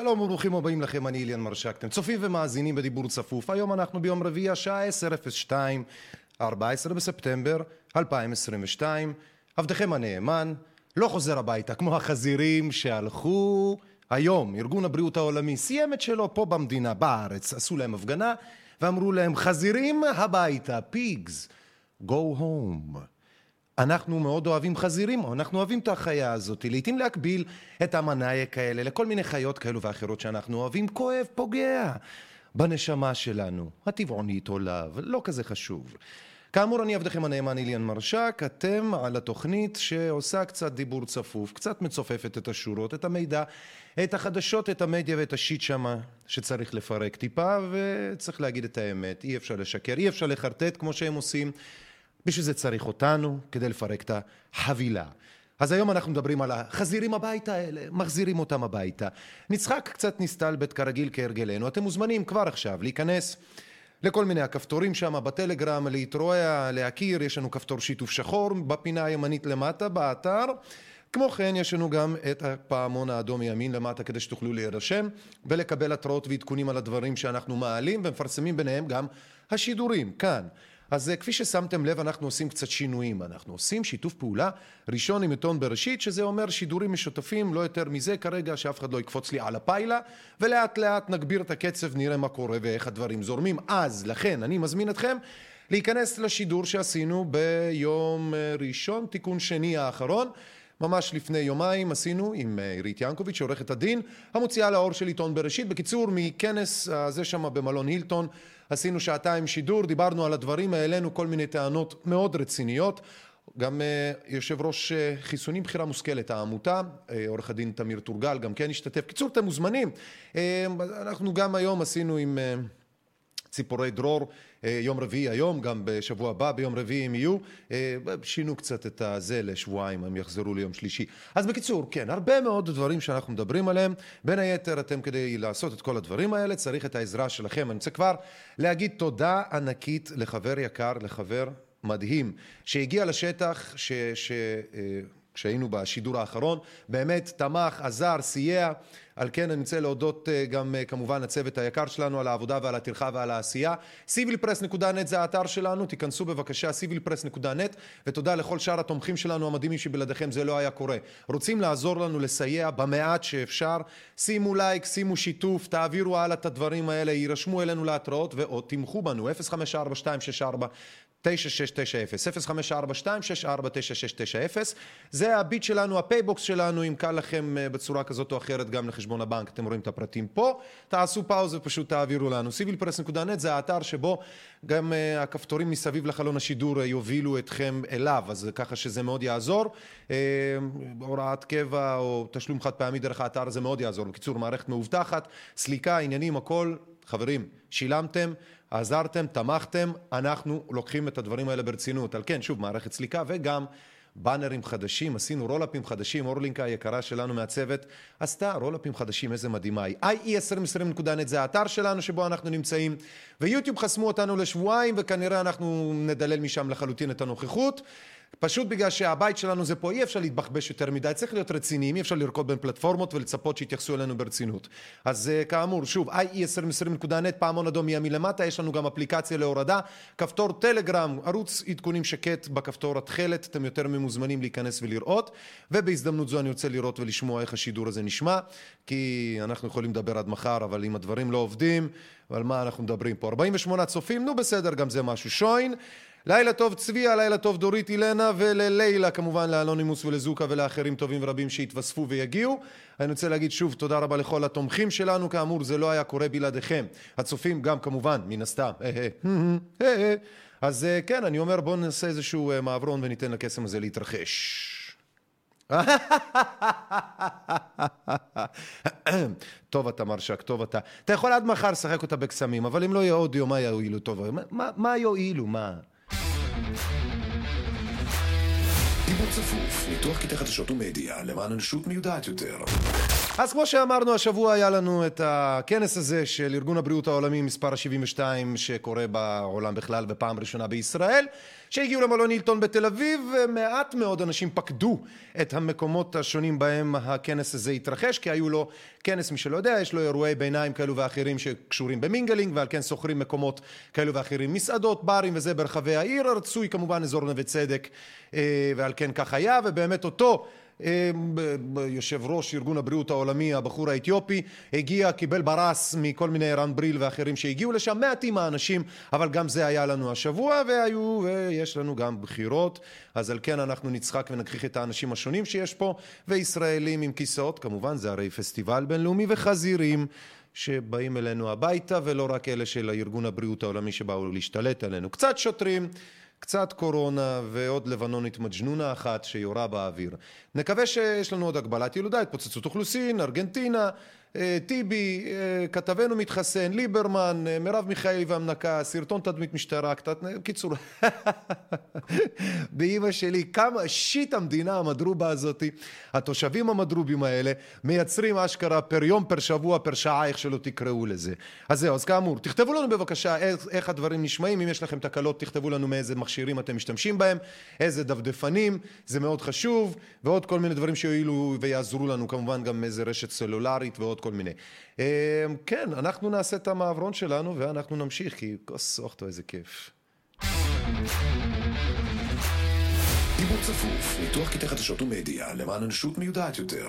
שלום וברוכים הבאים לכם, אני איליאן מרשק. אתם צופים ומאזינים בדיבור צפוף. היום אנחנו ביום רביעי, השעה 10:02, 14 בספטמבר 2022. עבדכם הנאמן לא חוזר הביתה, כמו החזירים שהלכו היום. ארגון הבריאות העולמי סיים את שלו פה במדינה, בארץ. עשו להם הפגנה ואמרו להם, חזירים הביתה, פיגס, go home. אנחנו מאוד אוהבים חזירים, או אנחנו אוהבים את החיה הזאת. לעתים להקביל את המנאייק האלה לכל מיני חיות כאלו ואחרות שאנחנו אוהבים, כואב, פוגע בנשמה שלנו. הטבעונית עולה, ולא כזה חשוב. כאמור, אני עבדכם הנאמן איליאן מרשק, אתם על התוכנית שעושה קצת דיבור צפוף, קצת מצופפת את השורות, את המידע, את החדשות, את המדיה ואת השיט שמה שצריך לפרק טיפה, וצריך להגיד את האמת, אי אפשר לשקר, אי אפשר לחרטט כמו שהם עושים. בשביל זה צריך אותנו כדי לפרק את החבילה. אז היום אנחנו מדברים על החזירים הביתה האלה, מחזירים אותם הביתה. נצחק קצת נסתלבט כרגיל כהרגלנו, אתם מוזמנים כבר עכשיו להיכנס לכל מיני הכפתורים שם בטלגרם, להתרועע, להכיר, יש לנו כפתור שיתוף שחור בפינה הימנית למטה באתר. כמו כן יש לנו גם את הפעמון האדום מימין למטה כדי שתוכלו להירשם ולקבל התראות ועדכונים על הדברים שאנחנו מעלים ומפרסמים ביניהם גם השידורים כאן אז אה, כפי ששמתם לב אנחנו עושים קצת שינויים, אנחנו עושים שיתוף פעולה. ראשון עם עיתון בראשית שזה אומר שידורים משותפים, לא יותר מזה כרגע שאף אחד לא יקפוץ לי על הפיילה ולאט לאט נגביר את הקצב נראה מה קורה ואיך הדברים זורמים. אז לכן אני מזמין אתכם להיכנס לשידור שעשינו ביום אה, ראשון תיקון שני האחרון. ממש לפני יומיים עשינו עם אה, עירית ינקוביץ', עורכת הדין, המוציאה לאור של עיתון בראשית. בקיצור, מכנס הזה שם במלון הילטון עשינו שעתיים שידור, דיברנו על הדברים, העלינו כל מיני טענות מאוד רציניות. גם uh, יושב ראש uh, חיסונים בחירה מושכלת העמותה, uh, עורך הדין תמיר טורגל גם כן השתתף. קיצור אתם מוזמנים, אנחנו גם היום עשינו עם ציפורי דרור, אה, יום רביעי היום, גם בשבוע הבא ביום רביעי הם יהיו, אה, שינו קצת את הזה לשבועיים, הם יחזרו ליום שלישי. אז בקיצור, כן, הרבה מאוד דברים שאנחנו מדברים עליהם, בין היתר אתם כדי לעשות את כל הדברים האלה צריך את העזרה שלכם. אני רוצה כבר להגיד תודה ענקית לחבר יקר, לחבר מדהים, שהגיע לשטח, ש... ש אה, כשהיינו בשידור האחרון, באמת תמך, עזר, סייע. על כן אני רוצה להודות אה, גם אה, כמובן לצוות היקר שלנו על העבודה ועל הטרחה ועל העשייה. civilpress.net זה האתר שלנו, תיכנסו בבקשה civilpress.net ותודה לכל שאר התומכים שלנו המדהימים שבלעדיכם זה לא היה קורה. רוצים לעזור לנו לסייע במעט שאפשר, שימו לייק, שימו שיתוף, תעבירו הלאה את הדברים האלה, יירשמו אלינו להתראות ועוד תמכו בנו 054264 9690 0542-649690 זה הביט שלנו, הפייבוקס שלנו, אם קל לכם אה, בצורה כזאת או אחרת גם לחשבון הבנק, אתם רואים את הפרטים פה, תעשו פאוזה ופשוט תעבירו לנו. civilpress.net זה האתר שבו גם uh, הכפתורים מסביב לחלון השידור uh, יובילו אתכם אליו, אז ככה שזה מאוד יעזור. הוראת קבע או תשלום חד פעמי דרך האתר הזה מאוד יעזור. בקיצור, מערכת מאובטחת, סליקה, עניינים, הכל. חברים, שילמתם, עזרתם, תמכתם, אנחנו לוקחים את הדברים האלה ברצינות. על כן, שוב, מערכת סליקה וגם באנרים חדשים, עשינו רולאפים חדשים, אורלינקה היקרה שלנו מהצוות עשתה רולאפים חדשים, איזה מדהימה היא. ie2020.net זה האתר שלנו שבו אנחנו נמצאים, ויוטיוב חסמו אותנו לשבועיים וכנראה אנחנו נדלל משם לחלוטין את הנוכחות. פשוט בגלל שהבית שלנו זה פה, אי אפשר להתבחבש יותר מדי, צריך להיות רציניים, אי אפשר לרקוד בין פלטפורמות ולצפות שיתייחסו אלינו ברצינות. אז uh, כאמור, שוב, ie2020.net, פעמון אדום מימין למטה, יש לנו גם אפליקציה להורדה, כפתור טלגרם, ערוץ עדכונים שקט בכפתור התכלת, אתם יותר ממוזמנים להיכנס ולראות, ובהזדמנות זו אני רוצה לראות ולשמוע איך השידור הזה נשמע, כי אנחנו יכולים לדבר עד מחר, אבל אם הדברים לא עובדים, על מה אנחנו מדברים פה? 48 צופים? נו בסדר, גם זה משהו. שוין, לילה טוב צביה, לילה טוב דורית אילנה וללילה כמובן לאנונימוס ולזוקה ולאחרים טובים ורבים שהתווספו ויגיעו. אני רוצה להגיד שוב תודה רבה לכל התומכים שלנו, כאמור זה לא היה קורה בלעדיכם. הצופים גם כמובן, מן הסתם. אז אה, כן, אני אומר בואו נעשה איזשהו אה, מעברון וניתן לקסם הזה להתרחש. טוב אתה מרשק, טוב אתה. אתה יכול עד מחר לשחק אותה בקסמים, אבל אם לא יהיה אודיו, מה יועילו טוב? מה, מה יועילו, מה? דיבור צפוף, ניתוח קטעי חדשות ומדיה למען אנושות מיודעת יותר. אז כמו שאמרנו, השבוע היה לנו את הכנס הזה של ארגון הבריאות העולמי מספר ה-72 שקורה בעולם בכלל ופעם ראשונה בישראל שהגיעו למלון הילטון בתל אביב ומעט מאוד אנשים פקדו את המקומות השונים בהם הכנס הזה התרחש כי היו לו כנס, מי שלא יודע, יש לו אירועי ביניים כאלו ואחרים שקשורים במינגלינג ועל כן שוכרים מקומות כאלו ואחרים, מסעדות, ברים וזה ברחבי העיר, רצוי כמובן אזור נווה צדק אה, ועל כן כך היה ובאמת אותו יושב ראש ארגון הבריאות העולמי, הבחור האתיופי, הגיע, קיבל ברס מכל מיני ערן בריל ואחרים שהגיעו לשם, מעטים האנשים, אבל גם זה היה לנו השבוע, והיו, ויש לנו גם בחירות, אז על כן אנחנו נצחק ונגחיך את האנשים השונים שיש פה, וישראלים עם כיסאות, כמובן זה הרי פסטיבל בינלאומי, וחזירים. שבאים אלינו הביתה ולא רק אלה של ארגון הבריאות העולמי שבאו להשתלט עלינו. קצת שוטרים, קצת קורונה ועוד לבנונית מג'נונה אחת שיורה באוויר. נקווה שיש לנו עוד הגבלת ילודה, התפוצצות אוכלוסין, ארגנטינה, טיבי, אה, כתבנו מתחסן, ליברמן, אה, מרב מיכאלי והמנקה, סרטון תדמית משטרה, קצת, קיצור, באימא שלי, כמה שיט המדינה המדרובה הזאתי, התושבים המדרובים האלה, מייצרים אשכרה פר יום, פר שבוע, פר שעה, איך שלא תקראו לזה. אז זהו, אז כאמור, תכתבו לנו בבקשה איך, איך הדברים נשמעים, אם יש לכם תקלות, תכתבו לנו מאיזה מכשירים אתם משתמשים בהם, איזה דפדפנים, זה מאוד חשוב, ועוד כל מיני דברים שיועילו ויעזרו לנו, כמובן גם איזה רשת סלולרית ועוד כל מיני. אמ, כן, אנחנו נעשה את המעברון שלנו ואנחנו נמשיך, כי כוס אוכטו איזה כיף. דיבור צפוף, ניתוח קטעי חדשות ומדיה למען אנושות מיודעת יותר.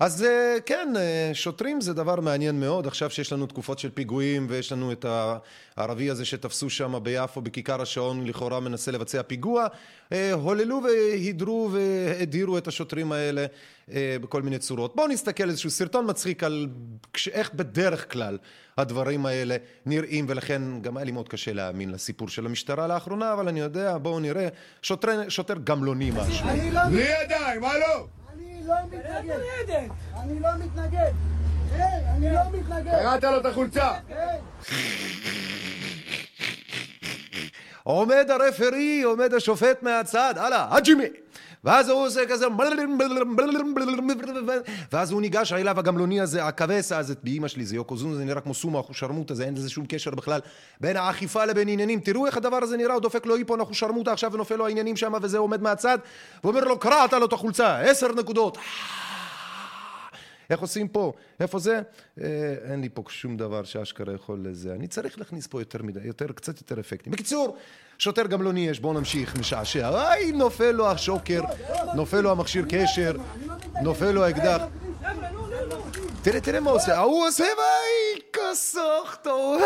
אז אה, כן, אה, שוטרים זה דבר מעניין מאוד, עכשיו שיש לנו תקופות של פיגועים ויש לנו את הערבי הזה שתפסו שם ביפו בכיכר השעון, לכאורה מנסה לבצע פיגוע, אה, הוללו והידרו והדירו את השוטרים האלה בכל מיני צורות. בואו נסתכל איזשהו סרטון מצחיק על איך בדרך כלל הדברים האלה נראים ולכן גם היה לי מאוד קשה להאמין לסיפור של המשטרה לאחרונה, אבל אני יודע, בואו נראה, שוטר, שוטר גמלוני משהו. בלי ידיים, מה לא? לא מתנגד. אני לא מתנגד. אני לא מתנגד. קראת לו את החולצה. עומד הרפרי, עומד השופט מהצד, הלאה, הג'ימי! ואז הוא עושה כזה ואז הוא ניגש אליו הגמלוני הזה, הכבש הזה, באימא שלי זה יוקוזון, זה נראה כמו סומו אחושרמוטה, זה אין לזה שום קשר בכלל בין האכיפה לבין עניינים. תראו איך הדבר הזה נראה, הוא דופק לו איפון אחושרמוטה עכשיו ונופל לו העניינים שם וזה עומד מהצד ואומר לו קרעת לו את החולצה, עשר נקודות. איך עושים פה? איפה זה? אה, אין לי פה שום דבר שאשכרה יכול לזה. אני צריך להכניס פה יותר מדי, יותר, קצת יותר אפקטים. בקיצור, שוטר גם לא יש, בואו נמשיך, משעשע. איי, נופל לו השוקר, נופל לו המכשיר קשר, נופל לו האקדח. תראה, תראה מה עושה, ההוא עושה, ויי, כסוך טוב.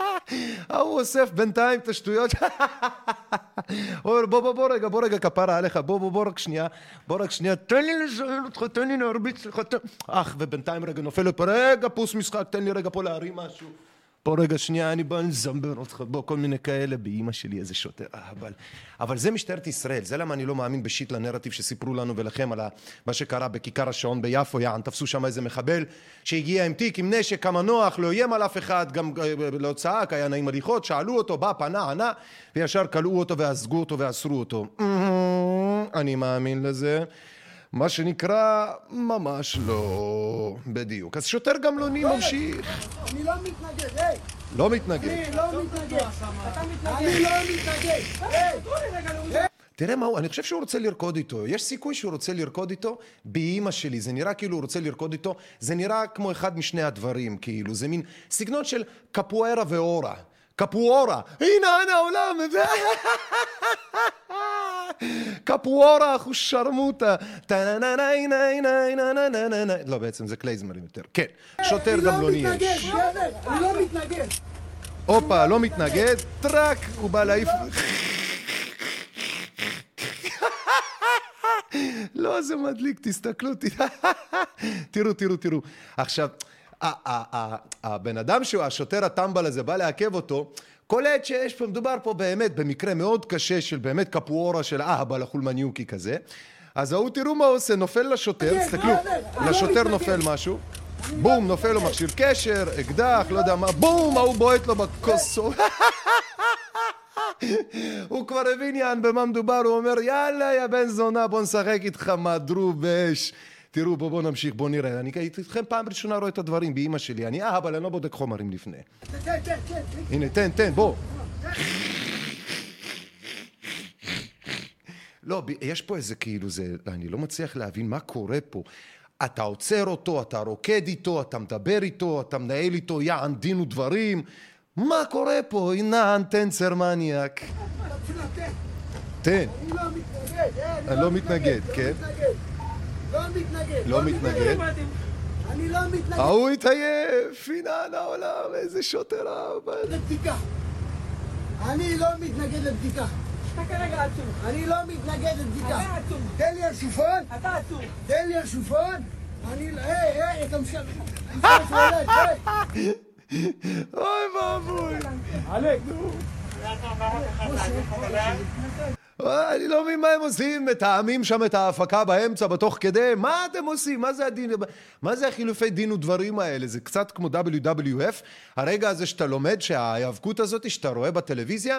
ההוא אוסף בינתיים את השטויות. אומר, בוא, בוא, בוא רגע, בוא רגע, כפרה עליך, בוא, בוא, בוא רק שנייה, בוא רק שנייה, תן לי לזיין אותך, תן לי להרביץ לך. אך, ובינתיים רגע נופל לו פה, רגע, פוס משחק, תן לי רגע פה להרים משהו. בוא רגע שנייה, אני בא לזמבר אותך, בוא, כל מיני כאלה, באימא שלי איזה שוטר, אבל, אבל זה משטרת ישראל, זה למה אני לא מאמין בשיט לנרטיב שסיפרו לנו ולכם על מה שקרה בכיכר השעון ביפו, יען, תפסו שם איזה מחבל שהגיע עם תיק, עם נשק, כמה נוח, לא איים על אף אחד, גם אה, לא צעק, היה נעים הליכות, שאלו אותו, בא, פנה, ענה, וישר כלאו אותו ואזגו אותו ואסרו אותו. אני מאמין לזה. מה שנקרא, ממש לא בדיוק. אז שוטר גמלוני ממשיך. אני לא מתנגד, היי! לא מתנגד. אני לא מתנגד. אתה מתנגד. אני לא מתנגד. תראה מה הוא, אני חושב שהוא רוצה לרקוד איתו. יש סיכוי שהוא רוצה לרקוד איתו באימא שלי. זה נראה כאילו הוא רוצה לרקוד איתו. זה נראה כמו אחד משני הדברים, כאילו. זה מין סגנון של קפוארה ואורה. קפוארה. הנה, הנה העולם. קפוארה, אחושרמוטה. לא, בעצם זה קלייזמרים יותר. כן, שוטר גם לא נהיה. הוא לא מתנגד, הוא לא מתנגד. הופה, לא מתנגד. טראק, הוא בא להעיף... לא, זה מדליק, תסתכלו, תראו, תראו, תראו. עכשיו, הבן אדם שהוא, השוטר הטמבל הזה, בא לעכב אותו, קולט שיש פה, מדובר פה באמת במקרה מאוד קשה של באמת קפואורה של אהבל החולמניוקי כזה. אז ההוא, תראו מה הוא עושה, נופל לשוטר, כן, תסתכלו, לא לשוטר מתנגד. נופל משהו, בום, נופל לו מכשיר קשר, אקדח, לא יודע מה, בום, ההוא בועט לו בכוס. הוא כבר הבין יען במה מדובר, הוא אומר יאללה יא בן זונה בוא נשחק איתך מדרובש תראו בוא בוא נמשיך בוא נראה אני איתכם פעם ראשונה רואה את הדברים באימא שלי אני אה אבל אני לא בודק חומרים לפני תן, תן, תן, תן. הנה תן תן בוא לא, יש פה איזה כאילו זה, אני לא מצליח להבין מה קורה פה. אתה עוצר אותו, אתה רוקד איתו, אתה מדבר איתו, אתה מנהל איתו יען דין ודברים. מה קורה פה? הנה טנצר מניאק. לתת. תן. אני לא מתנגד, לא מתנגד, לא כן. מתנגד. לא מתנגד. לא מתנגד. אני לא מתנגד ההוא התעייף, הנה העולם, איזה שוטר אבל. לבדיקה. אני לא מתנגד לבדיקה. אתה כרגע עצור. אני לא מתנגד לבדיקה. אתה עצור. תן לי השופון, אתה עצור. תן לי השופון. אני לא... היי, היי, אתה משל... אוי ואבוי. אוי, אני לא מבין מה הם עושים, מתאמים שם את ההפקה באמצע, בתוך כדי, מה אתם עושים? מה זה הדין, מה זה החילופי דין ודברים האלה? זה קצת כמו WWF, הרגע הזה שאתה לומד שההיאבקות הזאת שאתה רואה בטלוויזיה,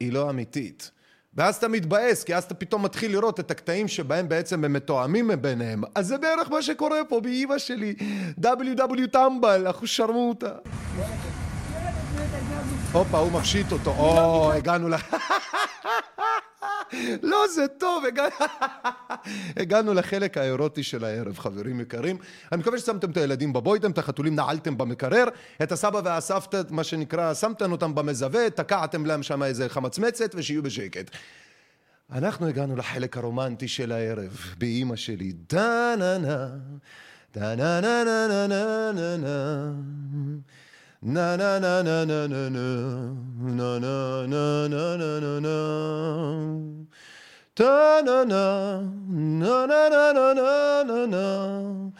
היא לא אמיתית. ואז אתה מתבאס, כי אז אתה פתאום מתחיל לראות את הקטעים שבהם בעצם הם מתואמים ביניהם. אז זה בערך מה שקורה פה באימא שלי. WW טמבל, אחו שרמוטה. הופה, הוא מפשיט אותו. או, הגענו ל... לא, זה טוב, הגענו... לחלק האירוטי של הערב, חברים יקרים. אני מקווה ששמתם את הילדים בבוידם, את החתולים נעלתם במקרר, את הסבא והסבתא, מה שנקרא, שמתם אותם במזווה, תקעתם להם שם איזה חמצמצת, ושיהיו בשקט. אנחנו הגענו לחלק הרומנטי של הערב, באימא שלי. דה נה נה, דה נה נה נה נה נה נה נה. Na na na na na na na na na na na na ta na na na na na na na na na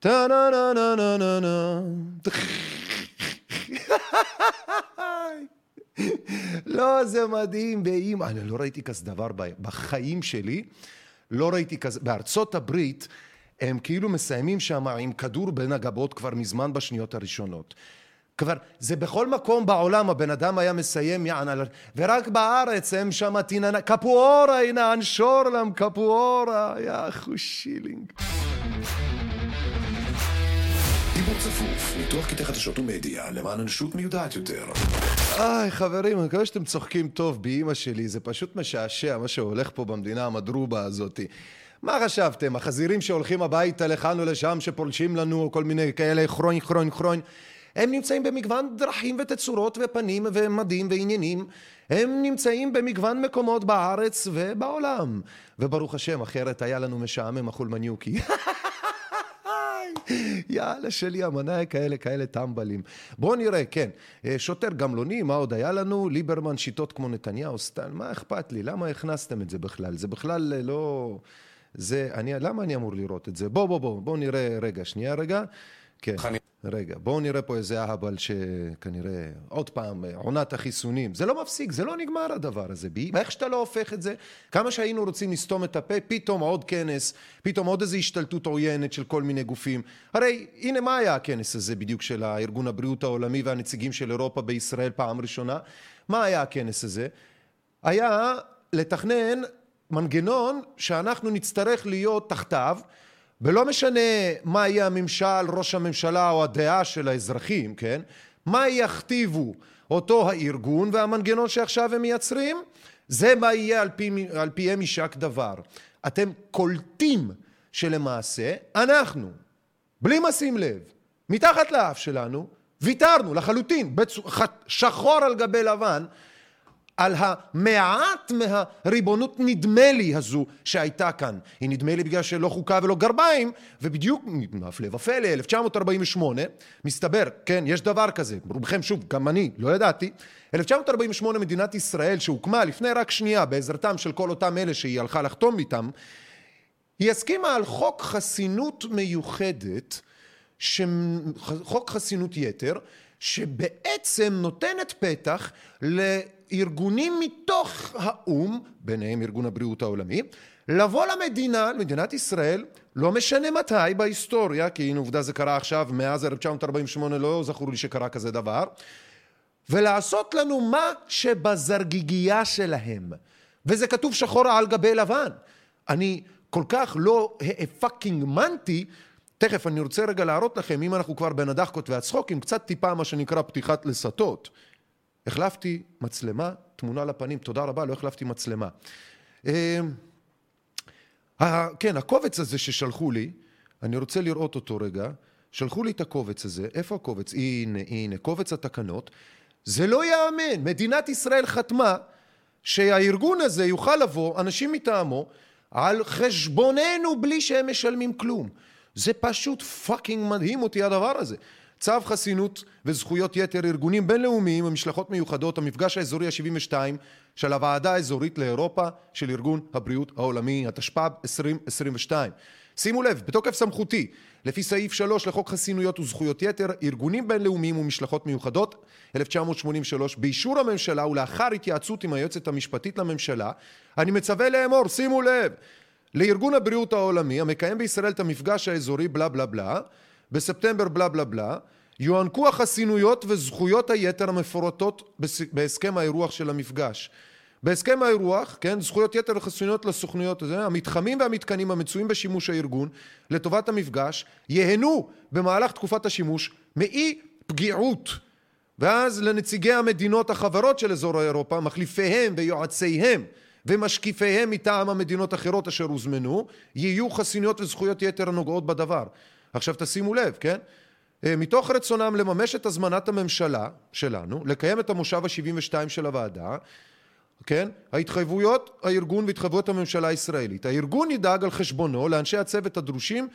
ta na na na na na na לא, זה מדהים, באימא. אני לא ראיתי כזה דבר בחיים שלי. לא ראיתי כזה. בארצות הברית הם כאילו מסיימים שם עם כדור בין הגבות כבר מזמן בשניות הראשונות. כבר, זה בכל מקום בעולם הבן אדם היה מסיים על... ורק בארץ הם שם תיננה... קפואורה, הנה אנשור להם קפואורה, יא אחו שילינג. דיבור צפוף, ניתוח קטעי חדשות ומדיה למען אנושות מיודעת יותר. איי, חברים, אני מקווה שאתם צוחקים טוב באימא שלי, זה פשוט משעשע מה שהולך פה במדינה המדרובה הזאתי. מה חשבתם? החזירים שהולכים הביתה לכאן ולשם, שפולשים לנו, כל מיני כאלה כרוין, כרוין, כרוין, הם נמצאים במגוון דרכים ותצורות ופנים ומדים ועניינים. הם נמצאים במגוון מקומות בארץ ובעולם. וברוך השם, אחרת היה לנו משעמם החולמניוקי. יאללה שלי המנאי כאלה כאלה טמבלים. בואו נראה, כן. אה, שוטר גמלוני, מה עוד היה לנו? ליברמן שיטות כמו נתניהו, סטן, מה אכפת לי? למה הכנסתם את זה בכלל? זה בכלל אה, לא... זה, אני, למה אני אמור לראות את זה? בוא, בוא, בוא, בוא נראה, רגע, שנייה רגע. כן, רגע, בואו נראה פה איזה אהבל שכנראה, עוד פעם, אה, עונת החיסונים. זה לא מפסיק, זה לא נגמר הדבר הזה. איך שאתה לא הופך את זה, כמה שהיינו רוצים לסתום את הפה, פתאום עוד כנס, פתאום עוד איזו השתלטות עוינת של כל מיני גופים. הרי, הנה מה היה הכנס הזה בדיוק של הארגון הבריאות העולמי והנציגים של אירופה בישראל פעם ראשונה? מה היה הכנס הזה? היה לתכנן מנגנון שאנחנו נצטרך להיות תחתיו ולא משנה מה יהיה הממשל, ראש הממשלה או הדעה של האזרחים, כן? מה יכתיבו אותו הארגון והמנגנון שעכשיו הם מייצרים? זה מה יהיה על, פי, על פיהם יישק דבר. אתם קולטים שלמעשה אנחנו, בלי משים לב, מתחת לאף שלנו, ויתרנו לחלוטין, שחור על גבי לבן, על המעט מהריבונות נדמה לי הזו שהייתה כאן. היא נדמה לי בגלל שלא חוקה ולא גרביים, ובדיוק, הפלא ופלא, 1948, מסתבר, כן, יש דבר כזה, רובכם שוב, גם אני, לא ידעתי, 1948 מדינת ישראל שהוקמה לפני רק שנייה בעזרתם של כל אותם אלה שהיא הלכה לחתום איתם, היא הסכימה על חוק חסינות מיוחדת, ש... חוק חסינות יתר, שבעצם נותנת פתח לארגונים מתוך האו"ם, ביניהם ארגון הבריאות העולמי, לבוא למדינה, למדינת ישראל, לא משנה מתי בהיסטוריה, כי הנה עובדה זה קרה עכשיו, מאז 1948 לא זכור לי שקרה כזה דבר, ולעשות לנו מה שבזרגיגייה שלהם. וזה כתוב שחור על גבי לבן. אני כל כך לא פאקינג מנטי, תכף אני רוצה רגע להראות לכם, אם אנחנו כבר בין הדאחקות והצחוקים, קצת טיפה מה שנקרא פתיחת לסתות. החלפתי מצלמה, תמונה לפנים, תודה רבה, לא החלפתי מצלמה. כן, הקובץ הזה ששלחו לי, אני רוצה לראות אותו רגע, שלחו לי את הקובץ הזה, איפה הקובץ? הנה, הנה, קובץ התקנות. זה לא ייאמן, מדינת ישראל חתמה שהארגון הזה יוכל לבוא, אנשים מטעמו, על חשבוננו בלי שהם משלמים כלום. זה פשוט fucking מדהים אותי הדבר הזה. צו חסינות וזכויות יתר ארגונים בינלאומיים ומשלחות מיוחדות המפגש האזורי ה-72 של הוועדה האזורית לאירופה של ארגון הבריאות העולמי התשפ"ב 2022 שימו לב בתוקף סמכותי לפי סעיף 3 לחוק חסינויות וזכויות יתר ארגונים בינלאומיים ומשלחות מיוחדות 1983 באישור הממשלה ולאחר התייעצות עם היועצת המשפטית לממשלה אני מצווה לאמור שימו לב לארגון הבריאות העולמי המקיים בישראל את המפגש האזורי בלה בלה בלה בספטמבר בלה בלה בלה יוענקו החסינויות וזכויות היתר המפורטות בהסכם האירוח של המפגש. בהסכם האירוח, כן, זכויות יתר וחסינויות לסוכנויות, המתחמים והמתקנים המצויים בשימוש הארגון לטובת המפגש ייהנו במהלך תקופת השימוש מאי פגיעות ואז לנציגי המדינות החברות של אזור אירופה, מחליפיהם ויועציהם ומשקיפיהם מטעם המדינות האחרות אשר הוזמנו, יהיו חסינויות וזכויות יתר הנוגעות בדבר. עכשיו תשימו לב, כן? מתוך רצונם לממש את הזמנת הממשלה שלנו, לקיים את המושב ה-72 של הוועדה, כן? ההתחייבויות הארגון והתחייבויות הממשלה הישראלית. הארגון ידאג על חשבונו לאנשי הצוות הדרושים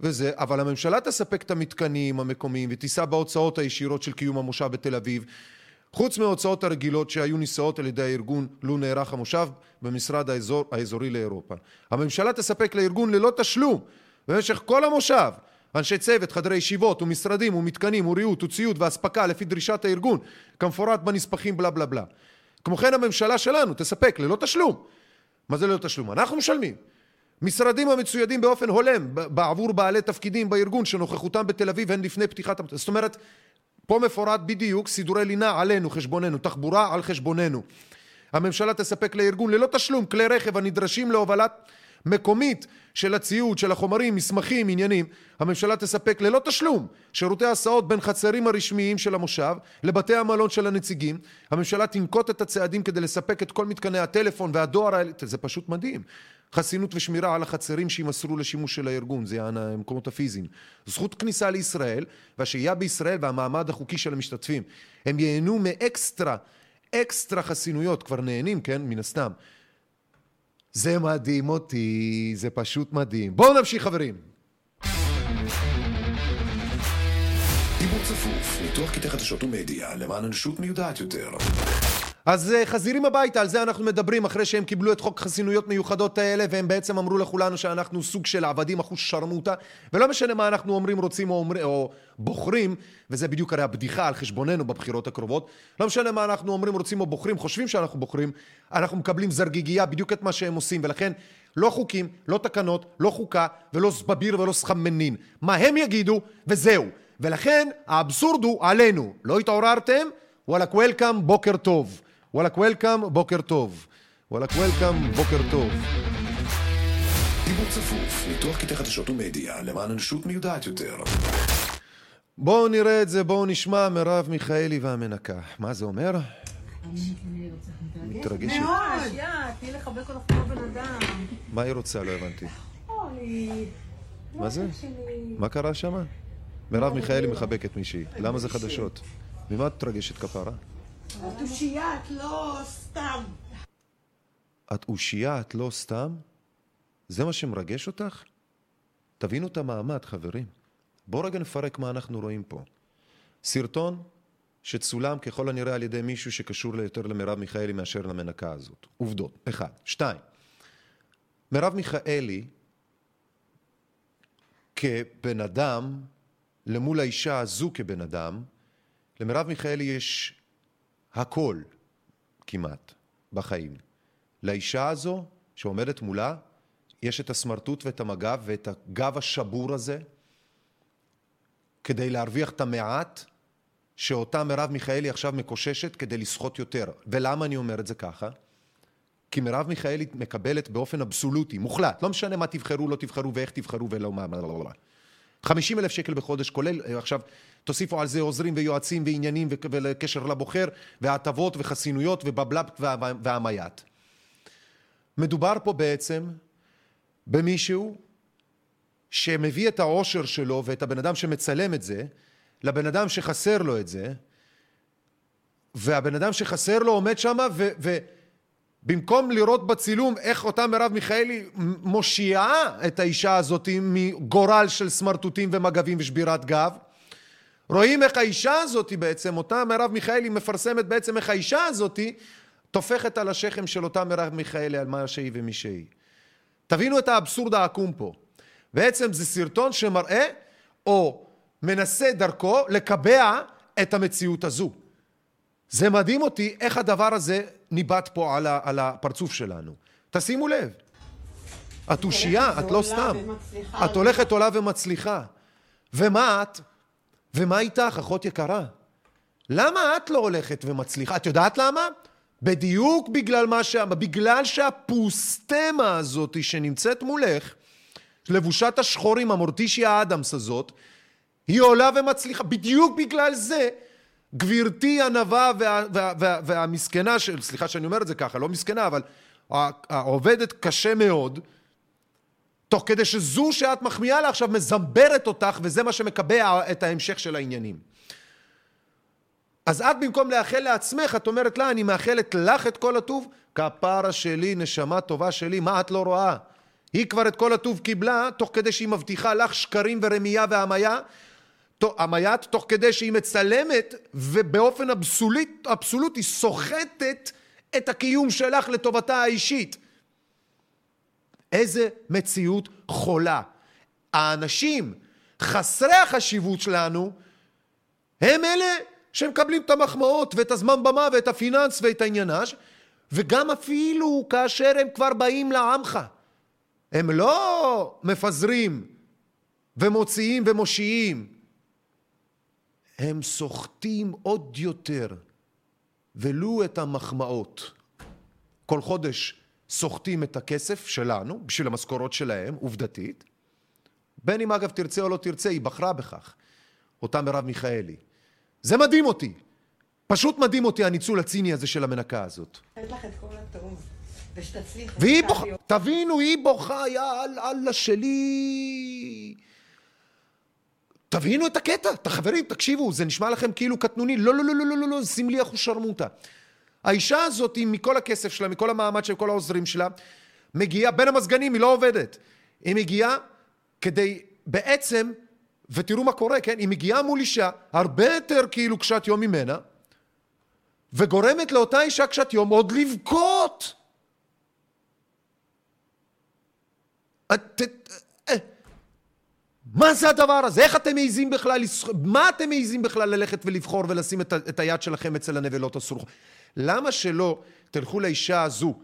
וזה, אבל הממשלה תספק את המתקנים המקומיים ותישא בהוצאות הישירות של קיום המושב בתל אביב חוץ מההוצאות הרגילות שהיו נישאות על ידי הארגון לו נערך המושב במשרד האזור, האזורי לאירופה. הממשלה תספק לארגון ללא תשלום במשך כל המושב אנשי צוות, חדרי ישיבות ומשרדים ומתקנים וריהוט וציוד ואספקה לפי דרישת הארגון כמפורט בנספחים בלה בלה בלה. כמו כן הממשלה שלנו תספק ללא תשלום. מה זה ללא תשלום? אנחנו משלמים. משרדים המצוידים באופן הולם בעבור בעלי תפקידים בארגון שנוכחותם בתל אביב הן לפני פתיחת... זאת אומרת, פה מפורט בדיוק סידורי לינה עלינו, חשבוננו, תחבורה על חשבוננו. הממשלה תספק לארגון ללא תשלום כלי רכב הנדרשים להובלת מקומית של הציוד, של החומרים, מסמכים, עניינים, הממשלה תספק ללא תשלום שירותי הסעות בין חצרים הרשמיים של המושב לבתי המלון של הנציגים, הממשלה תנקוט את הצעדים כדי לספק את כל מתקני הטלפון והדואר האלה, זה פשוט מדהים. חסינות ושמירה על החצרים שימסרו לשימוש של הארגון, זה המקומות הפיזיים. זכות כניסה לישראל והשהייה בישראל והמעמד החוקי של המשתתפים. הם ייהנו מאקסטרה, אקסטרה חסינויות, כבר נהנים, כן, מן הסתם. זה מדהים אותי, זה פשוט מדהים. בואו נמשיך חברים. דיבור צפוף, ניתוח קטעי חדשות ומדיה למען אנושות מיודעת יותר. אז חזירים הביתה, על זה אנחנו מדברים אחרי שהם קיבלו את חוק חסינויות מיוחדות האלה והם בעצם אמרו לכולנו שאנחנו סוג של עבדים אחוז שרמוטה ולא משנה מה אנחנו אומרים, רוצים או, אומר, או בוחרים וזה בדיוק הרי הבדיחה על חשבוננו בבחירות הקרובות לא משנה מה אנחנו אומרים, רוצים או בוחרים, חושבים שאנחנו בוחרים אנחנו מקבלים זרגיגייה בדיוק את מה שהם עושים ולכן לא חוקים, לא תקנות, לא חוקה ולא זבביר ולא סחמנין מה הם יגידו? וזהו. ולכן האבסורד הוא עלינו. לא התעוררתם? וואלכ וולקאם בוקר טוב וואלכ וולקאם, בוקר טוב. וואלכ וולקאם, בוקר טוב. דיבור צפוף, ניתוח קטעי חדשות ומדיה למען אנושות מיודעת יותר. בואו נראה את זה, בואו נשמע מרב מיכאלי והמנקה. מה זה אומר? מתרגשת. מאוד! יא, תני לחבק אותך כמו בן אדם. מה היא רוצה? לא הבנתי. מה זה? מה קרה שם? מרב מיכאלי מחבקת מישהי. למה זה חדשות? ממה את מתרגשת כפרה? התושייה, את לא סתם. את אושייה, את לא סתם? זה מה שמרגש אותך? תבינו את המעמד, חברים. בואו רגע נפרק מה אנחנו רואים פה. סרטון שצולם ככל הנראה על ידי מישהו שקשור יותר למרב מיכאלי מאשר למנקה הזאת. עובדות. אחד. שתיים. מרב מיכאלי, כבן אדם, למול האישה הזו כבן אדם, למרב מיכאלי יש הכל כמעט בחיים. לאישה הזו שעומדת מולה, יש את הסמרטוט ואת המג"ב ואת הגב השבור הזה, כדי להרוויח את המעט שאותה מרב מיכאלי עכשיו מקוששת כדי לסחוט יותר. ולמה אני אומר את זה ככה? כי מרב מיכאלי מקבלת באופן אבסולוטי, מוחלט, לא משנה מה תבחרו, לא תבחרו ואיך תבחרו ולא מה. 50 אלף שקל בחודש, כולל, עכשיו, תוסיפו על זה עוזרים ויועצים ועניינים וקשר לבוחר, והטבות וחסינויות ובבלב והמייט. מדובר פה בעצם במישהו שמביא את העושר שלו ואת הבן אדם שמצלם את זה לבן אדם שחסר לו את זה, והבן אדם שחסר לו עומד שם ובמקום לראות בצילום איך אותה מרב מיכאלי מושיעה את האישה הזאת מגורל של סמרטוטים ומגבים ושבירת גב, רואים איך האישה הזאת בעצם, אותה מרב מיכאלי מפרסמת בעצם איך האישה הזאת טופחת על השכם של אותה מרב מיכאלי על מה שהיא ומי שהיא. תבינו את האבסורד העקום פה. בעצם זה סרטון שמראה או מנסה דרכו לקבע את המציאות הזו. זה מדהים אותי איך הדבר הזה ניבט פה על, ה, על הפרצוף שלנו. תשימו לב, את אושייה, את לא סתם. את הולכת עולה ומצליחה. ומה את? ומה איתך, אחות יקרה? למה את לא הולכת ומצליחה? את יודעת למה? בדיוק בגלל מה ש... בגלל שהפוסטמה הזאת שנמצאת מולך, לבושת השחורים, המורטישיה אדמס הזאת, היא עולה ומצליחה. בדיוק בגלל זה, גברתי הנבה וה, וה, וה, והמסכנה, של, סליחה שאני אומר את זה ככה, לא מסכנה, אבל העובדת קשה מאוד, תוך כדי שזו שאת מחמיאה לה עכשיו מזמברת אותך, וזה מה שמקבע את ההמשך של העניינים. אז את במקום לאחל לעצמך, את אומרת לה, אני מאחלת לך את כל הטוב, כפרה שלי, נשמה טובה שלי, מה את לא רואה? היא כבר את כל הטוב קיבלה, תוך כדי שהיא מבטיחה לך שקרים ורמייה והמיה, המייט, תוך כדי שהיא מצלמת, ובאופן אבסולוט, אבסולוטי סוחטת את הקיום שלך לטובתה האישית. איזה מציאות חולה. האנשים חסרי החשיבות שלנו, הם אלה שמקבלים את המחמאות ואת הזמן במה ואת הפיננס ואת העניינש, וגם אפילו כאשר הם כבר באים לעמך. הם לא מפזרים ומוציאים ומושיעים. הם סוחטים עוד יותר, ולו את המחמאות. כל חודש סוחטים את הכסף שלנו, בשביל המשכורות שלהם, עובדתית. בין אם אגב תרצה או לא תרצה, היא בחרה בכך. אותה מרב מיכאלי. זה מדהים אותי. פשוט מדהים אותי הניצול הציני הזה של המנקה הזאת. ושתצליח. והיא בוכה, תבינו, היא בוכה, יא אללה שלי. תבינו את הקטע, את החברים, תקשיבו, זה נשמע לכם כאילו קטנוני, לא, לא, לא, לא, לא, לא, לא, שים לי אחושרמוטה. האישה הזאת, מכל הכסף שלה, מכל המעמד של כל העוזרים שלה, מגיעה, בין המזגנים, היא לא עובדת. היא מגיעה כדי בעצם, ותראו מה קורה, כן? היא מגיעה מול אישה הרבה יותר כאילו קשת יום ממנה, וגורמת לאותה אישה קשת יום עוד לבכות. את, מה זה הדבר הזה? איך אתם מעיזים בכלל, מה אתם מעיזים בכלל ללכת ולבחור ולשים את, את היד שלכם אצל הנבלות הסורך? למה שלא תלכו לאישה הזו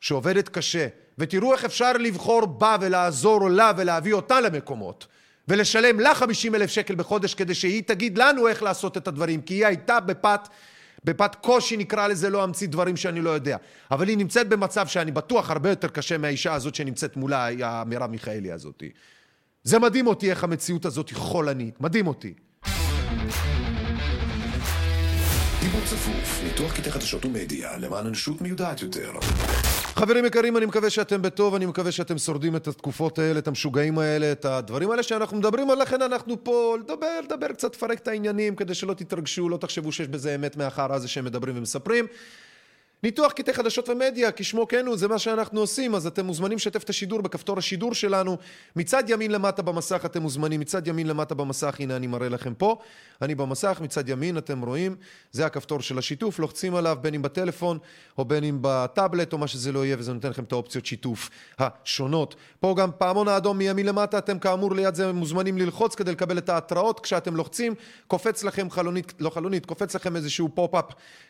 שעובדת קשה ותראו איך אפשר לבחור בה ולעזור לה ולהביא אותה למקומות ולשלם לה 50 אלף שקל בחודש כדי שהיא תגיד לנו איך לעשות את הדברים כי היא הייתה בפת בפת קושי נקרא לזה, לא אמציא דברים שאני לא יודע. אבל היא נמצאת במצב שאני בטוח הרבה יותר קשה מהאישה הזאת שנמצאת מולה, המרב מיכאלי הזאת. זה מדהים אותי איך המציאות הזאת היא חולנית, מדהים אותי. דיבור צפוף, ניתוח קטעי חדשות ומדיה למען אנושות מיודעת יותר. חברים יקרים, אני מקווה שאתם בטוב, אני מקווה שאתם שורדים את התקופות האלה, את המשוגעים האלה, את הדברים האלה שאנחנו מדברים, לכן אנחנו פה לדבר, לדבר קצת, לפרק את העניינים, כדי שלא תתרגשו, לא תחשבו שיש בזה אמת מאחר הזה שהם מדברים ומספרים. ניתוח קטעי חדשות ומדיה, כשמו כן הוא, זה מה שאנחנו עושים, אז אתם מוזמנים לשתף את השידור בכפתור השידור שלנו. מצד ימין למטה במסך אתם מוזמנים, מצד ימין למטה במסך, הנה אני מראה לכם פה. אני במסך, מצד ימין אתם רואים, זה הכפתור של השיתוף, לוחצים עליו בין אם בטלפון או בין אם בטאבלט או מה שזה לא יהיה, וזה נותן לכם את האופציות שיתוף השונות. פה גם פעמון האדום מימין למטה, אתם כאמור ליד זה מוזמנים ללחוץ כדי לקבל את ההתראות. כשאתם לוחצים, קופץ לכם חלונית, לא חלונית, קופץ לכם איזשהו pop-up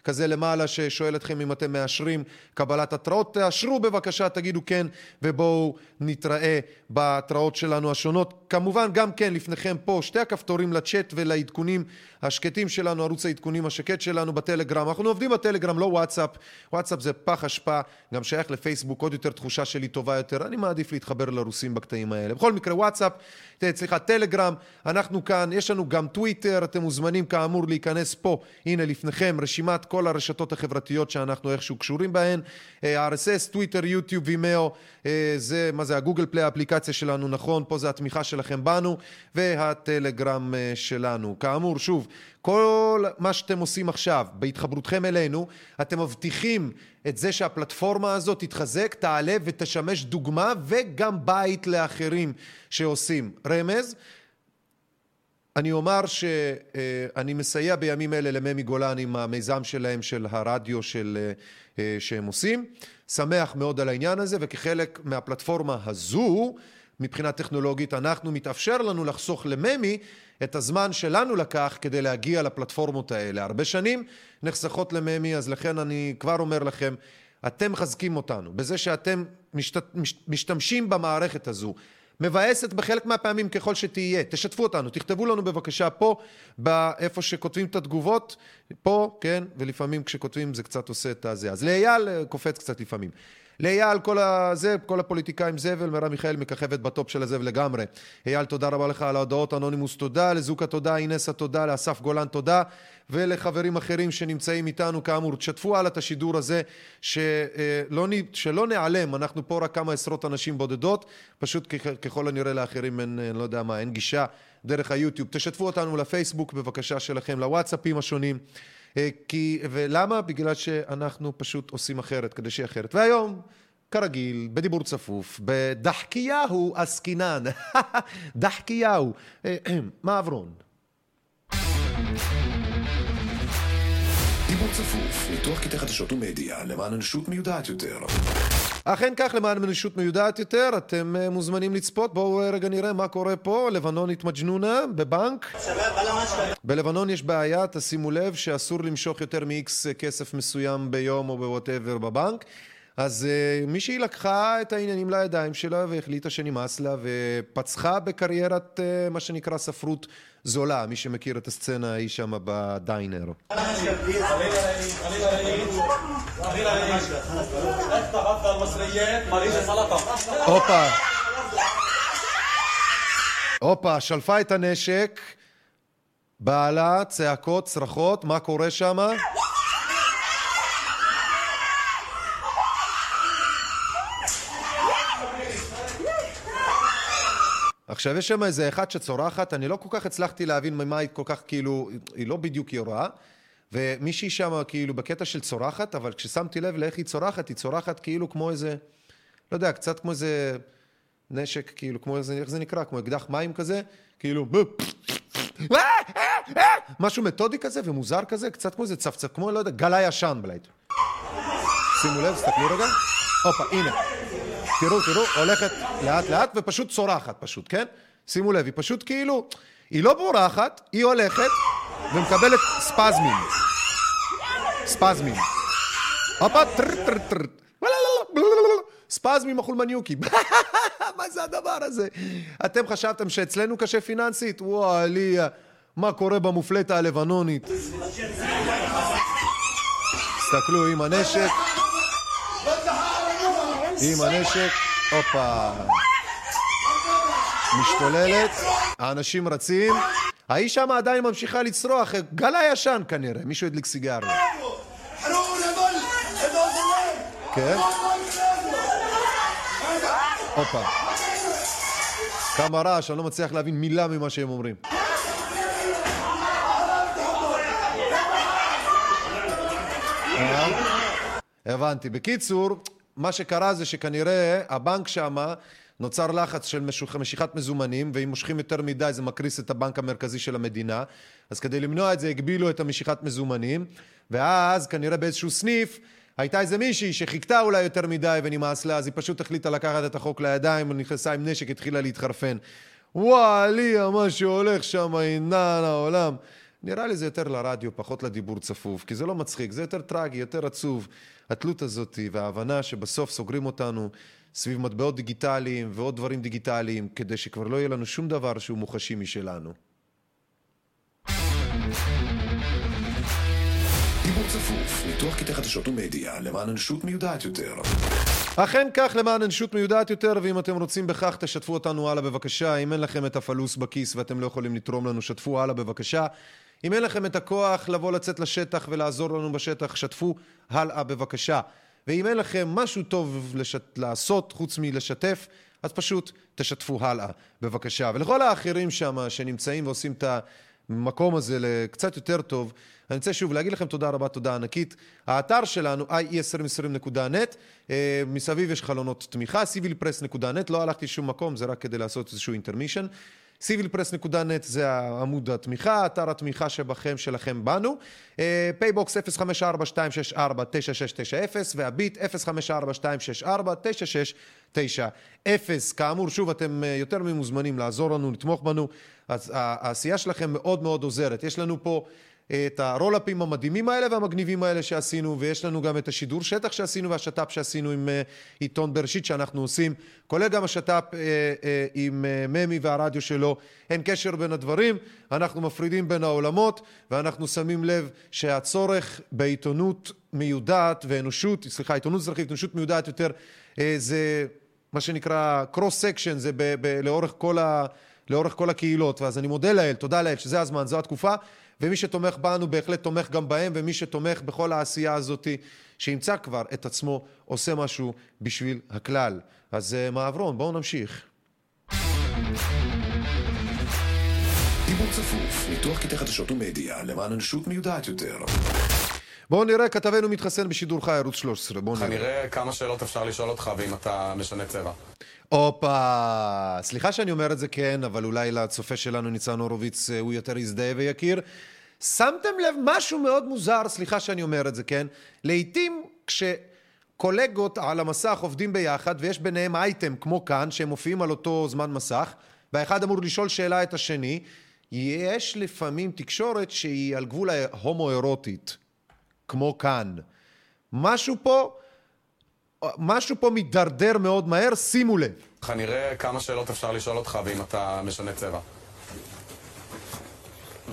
כזה למעלה ששואל אתכם אם אתם מאשרים קבלת התראות. תאשרו בבקשה, תגידו כן, ובואו נתראה בהתראות שלנו השונות. כמובן, גם כן, לפניכם פה שתי הכפתורים לצ'אט ולעדכונים השקטים שלנו, ערוץ העדכונים השקט שלנו בטלגרם. אנחנו עובדים בטלגרם, לא וואטסאפ. וואטסאפ זה פח אשפה, גם שייך לפייסבוק, עוד יותר תחושה שלי טובה יותר. אני מעדיף להתחבר לרוסים בקטעים האלה. בכל מקרה, וואטסאפ, סליחה, טלגרם, אנחנו כאן, יש לנו גם טוויטר, אתם מוזמנים כאמור להיכנס פה, הנה לפניכם, רשימת כל הרשתות החברתיות שאנחנו איכשהו קשורים בהן, RSS, טוויטר, יוטיוב, Vimeo, זה, מה זה, הגוגל פליי, האפליקציה שלנו, נכון, פה זה התמיכה שלכם בנו, והטלגרם אה, שלנו. כאמור, שוב, כל מה שאתם עושים עכשיו, בהתחברותכם אלינו, אתם מבטיחים את זה שהפלטפורמה הזאת תתחזק, תעלה ותשמש דוגמה וגם בית לאחרים שעושים. רמז, אני אומר שאני מסייע בימים אלה לממי גולן עם המיזם שלהם של הרדיו של, שהם עושים. שמח מאוד על העניין הזה וכחלק מהפלטפורמה הזו מבחינה טכנולוגית אנחנו מתאפשר לנו לחסוך לממי את הזמן שלנו לקח כדי להגיע לפלטפורמות האלה. הרבה שנים נחסכות לממי אז לכן אני כבר אומר לכם אתם מחזקים אותנו בזה שאתם משת... משתמשים במערכת הזו מבאסת בחלק מהפעמים ככל שתהיה. תשתפו אותנו, תכתבו לנו בבקשה פה, באיפה שכותבים את התגובות, פה, כן, ולפעמים כשכותבים זה קצת עושה את הזה. אז לאייל אה, קופץ קצת לפעמים. לאייל, כל הזה, כל הפוליטיקאים זבל, מרב מיכאל מככבת בטופ של הזבל לגמרי. אייל, תודה רבה לך על ההודעות, אנונימוס תודה, לזוקה תודה, אינסה תודה, לאסף גולן תודה, ולחברים אחרים שנמצאים איתנו, כאמור, תשתפו הלאה את השידור הזה, שלא, שלא נעלם, אנחנו פה רק כמה עשרות אנשים בודדות, פשוט ככל הנראה לאחרים אין, לא יודע מה, אין גישה דרך היוטיוב. תשתפו אותנו לפייסבוק בבקשה שלכם, לוואטסאפים השונים. כי, ולמה? בגלל שאנחנו פשוט עושים אחרת, כדי שיהיה אחרת. והיום, כרגיל, בדיבור צפוף, בדחקיהו עסקינן. דחקיהו. מעברון. דיבור צפוף, ניתוח קטעי חדשות ומדיה למען אנושות מיודעת יותר. אכן כך, למען אנושות מיודעת יותר, אתם מוזמנים לצפות. בואו רגע נראה מה קורה פה. לבנונית מג'נונה בבנק. בלבנון יש בעיה, תשימו לב שאסור למשוך יותר מ-X כסף מסוים ביום או בוואטאבר בבנק. אז uh, מישהי לקחה את העניינים לידיים שלה והחליטה שנמאס לה ופצחה בקריירת uh, מה שנקרא ספרות זולה, מי שמכיר את הסצנה ההיא שם בדיינר. הופה. הופה, שלפה את הנשק, בעלה, צעקות, צרחות, מה קורה שם? עכשיו יש שם איזה אחת שצורחת, אני לא כל כך הצלחתי להבין ממה היא כל כך כאילו, היא לא בדיוק יורה, ומישהי שם כאילו בקטע של צורחת, אבל כששמתי לב לאיך היא צורחת, היא צורחת כאילו כמו איזה, לא יודע, קצת כמו איזה נשק, כאילו כמו איזה, איך זה נקרא? כמו אקדח מים כזה, כאילו, משהו מתודי כזה ומוזר כזה, קצת כמו איזה צפצף, כמו, לא יודע, גלה ישן בלייט. שימו לב, תסתכלו רגע. הופה, הנה. תראו, תראו, הולכת לאט לאט ופשוט צורחת פשוט, כן? שימו לב, היא פשוט כאילו, היא לא בורחת, היא הולכת ומקבלת ספזמים. ספזמים. הופה, טר טר טר. ספזמים החולמניוקי. מה זה הדבר הזה? אתם חשבתם שאצלנו קשה פיננסית? וואלי, מה קורה במופלטה הלבנונית? תסתכלו עם הנשק. עם הנשק, הופה. משתוללת, האנשים רצים. האיש שם עדיין ממשיכה לצרוח, גל הישן כנראה, מישהו הדליק סיגריה. כן? הופה. כמה רעש, אני לא מצליח להבין מילה ממה שהם אומרים. אה? הבנתי. בקיצור, מה שקרה זה שכנראה הבנק שמה נוצר לחץ של משיכת מזומנים, ואם מושכים יותר מדי זה מקריס את הבנק המרכזי של המדינה. אז כדי למנוע את זה הגבילו את המשיכת מזומנים, ואז כנראה באיזשהו סניף הייתה איזה מישהי שחיכתה אולי יותר מדי ונמאס לה, אז היא פשוט החליטה לקחת את החוק לידיים, נכנסה עם נשק, התחילה להתחרפן. וואליה, מה שהולך שם, עינן העולם. נראה לי זה יותר לרדיו, פחות לדיבור צפוף, כי זה לא מצחיק, זה יותר טרגי, יותר עצוב. התלות הזאת וההבנה שבסוף סוגרים אותנו סביב מטבעות דיגיטליים ועוד דברים דיגיטליים, כדי שכבר לא יהיה לנו שום דבר שהוא מוחשי משלנו. דיבור צפוף, ניתוח קטעי חדשות ומדיה למען אנושות מיודעת יותר. אכן כך למען אנושות מיודעת יותר, ואם אתם רוצים בכך, תשתפו אותנו הלאה בבקשה. אם אין לכם את הפלוס בכיס ואתם לא יכולים לתרום לנו, שתפו הלאה בבקשה. אם אין לכם את הכוח לבוא לצאת לשטח ולעזור לנו בשטח, שתפו הלאה בבקשה. ואם אין לכם משהו טוב לשת... לעשות חוץ מלשתף, אז פשוט תשתפו הלאה בבקשה. ולכל האחרים שם שנמצאים ועושים את המקום הזה לקצת יותר טוב, אני רוצה שוב להגיד לכם תודה רבה, תודה ענקית. האתר שלנו, ie2020.net, אה, מסביב יש חלונות תמיכה, civilpress.net, לא הלכתי שום מקום, זה רק כדי לעשות איזשהו אינטרמישן. civilpress.net זה עמוד התמיכה, אתר התמיכה שבכם, שלכם בנו. PayBox 054-264-9690 והביט 054-264-9690. כאמור, שוב, אתם אה, יותר ממוזמנים לעזור לנו, לתמוך בנו. אז העשייה שלכם מאוד מאוד עוזרת. יש לנו פה את הרולאפים המדהימים האלה והמגניבים האלה שעשינו, ויש לנו גם את השידור שטח שעשינו והשת"פ שעשינו עם אה, עיתון בראשית שאנחנו עושים, כולל גם השת"פ אה, אה, עם ממי והרדיו שלו. אין קשר בין הדברים, אנחנו מפרידים בין העולמות, ואנחנו שמים לב שהצורך בעיתונות מיודעת ואנושות, סליחה, עיתונות אזרחית, אנושות מיודעת יותר, זה מה שנקרא cross section, זה ב- ב- לאורך כל ה... לאורך כל הקהילות, ואז אני מודה לאל, תודה לאל, שזה הזמן, זו התקופה, ומי שתומך בנו בהחלט תומך גם בהם, ומי שתומך בכל העשייה הזאת, שימצא כבר את עצמו עושה משהו בשביל הכלל. אז אה, מעברון, בואו נמשיך. דיבור צפוף, ניתוח קטעי חדשות ומדיה למען אנושות מיודעת יותר. בואו נראה, כתבנו מתחסן בשידור חי, ערוץ 13, בואו נראה. כנראה כמה שאלות אפשר לשאול אותך ואם אתה משנה צבע. הופה, סליחה שאני אומר את זה כן, אבל אולי לצופה שלנו ניצן הורוביץ אה, הוא יותר יזדהה ויכיר. שמתם לב משהו מאוד מוזר, סליחה שאני אומר את זה כן, לעתים כשקולגות על המסך עובדים ביחד ויש ביניהם אייטם כמו כאן שהם מופיעים על אותו זמן מסך והאחד אמור לשאול שאלה את השני, יש לפעמים תקשורת שהיא על גבול ההומואירוטית, כמו כאן. משהו פה, משהו פה מידרדר מאוד מהר, שימו לב. כנראה כמה שאלות אפשר לשאול אותך ואם אתה משנה צבע.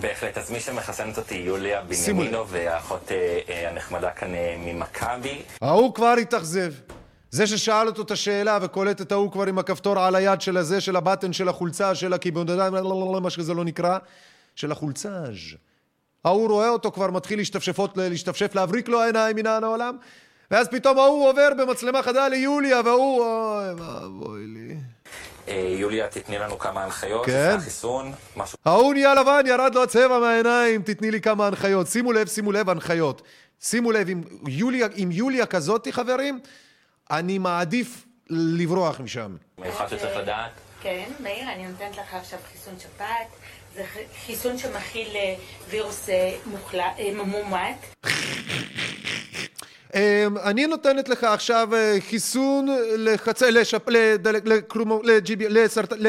בהחלט, אז מי שמחסנת אותי יוליה. בנימינו והאחות אה, אה, הנחמדה כאן אה, ממכבי. ההוא כבר התאכזב. זה ששאל אותו את השאלה וקולט את ההוא כבר עם הכפתור על היד של הזה, של הבטן של החולצה, של הכיבונדיים, מה שזה לא נקרא, של החולצז'. ההוא רואה אותו כבר מתחיל להשתפשפות, להשתפשף, להבריק לו העיניים מן העולם, ואז פתאום ההוא עובר במצלמה חדה ליוליה, וההוא, אוי, ואבוי לי. אה, יוליה, תתני לנו כמה הנחיות, כן. החיסון, משהו ההוא נהיה לבן, ירד לו הצבע מהעיניים, תתני לי כמה הנחיות. שימו לב, שימו לב, הנחיות. שימו לב, עם יוליה, עם יוליה כזאתי, חברים, אני מעדיף לברוח משם. מיוחד שצריך לדעת. כן, מאיר, אני נותנת לך עכשיו חיסון שפעת. זה חיסון שמכיל אה, וירוס אה, אה, מומת. אמ, אני נותנת לך עכשיו חיסון לחצי, לשפ... לדלק, לקרומו, לג'יבי, לסרטן, ל...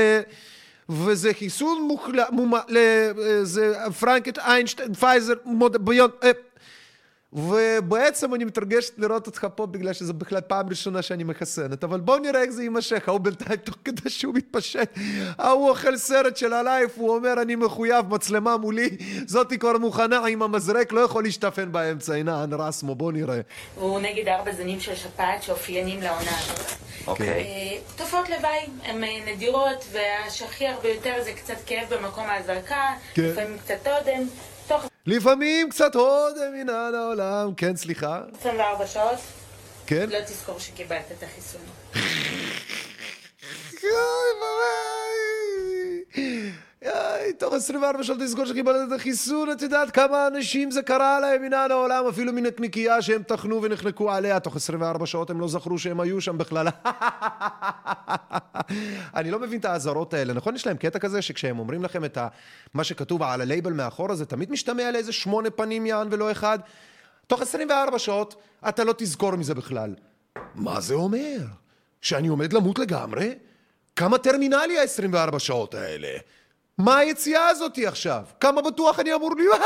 וזה חיסון מוחלט, זה פרנקט, איינשטיין, פייזר, מוד... ביון... ובעצם אני מתרגשת לראות אותך פה בגלל שזו בכלל פעם ראשונה שאני מחסנת אבל בוא נראה איך זה יימשך ההוא בינתיים תוך כדי שהוא מתפשט ההוא אוכל סרט של הלייף הוא אומר אני מחויב מצלמה מולי זאתי כבר מוכנה עם המזרק לא יכול להשתפן באמצע הנה אנרסמו בוא נראה הוא נגד ארבע זנים של שפעת שאופיינים לעונה הזאת. אוקיי. אה, תופעות לוואי הן אה, נדירות, והשכיח ביותר זה קצת כאב במקום ההזרקה, כן. לפעמים קצת אודם. לפעמים קצת הודם מן העולם. כן סליחה. 24 שעות? כן. לא תזכור שקיבלת את החיסון. יאי, תוך 24 שעות תזכור שקיבלת את החיסון, את יודעת כמה אנשים זה קרה להם מנהל העולם, אפילו מנקניקייה שהם טחנו ונחנקו עליה, תוך 24 שעות הם לא זכרו שהם היו שם בכלל. אני לא מבין את האזהרות האלה, נכון? יש להם קטע כזה שכשהם אומרים לכם את. מה שכתוב על הלייבל מאחורה, זה תמיד משתמע לאיזה שמונה פנים יען ולא אחד. תוך 24 שעות אתה לא תזכור מזה בכלל. מה זה אומר? שאני עומד למות לגמרי? כמה טרמינלי ה-24 שעות האלה? מה היציאה הזאתי עכשיו? כמה בטוח אני אמור להיות?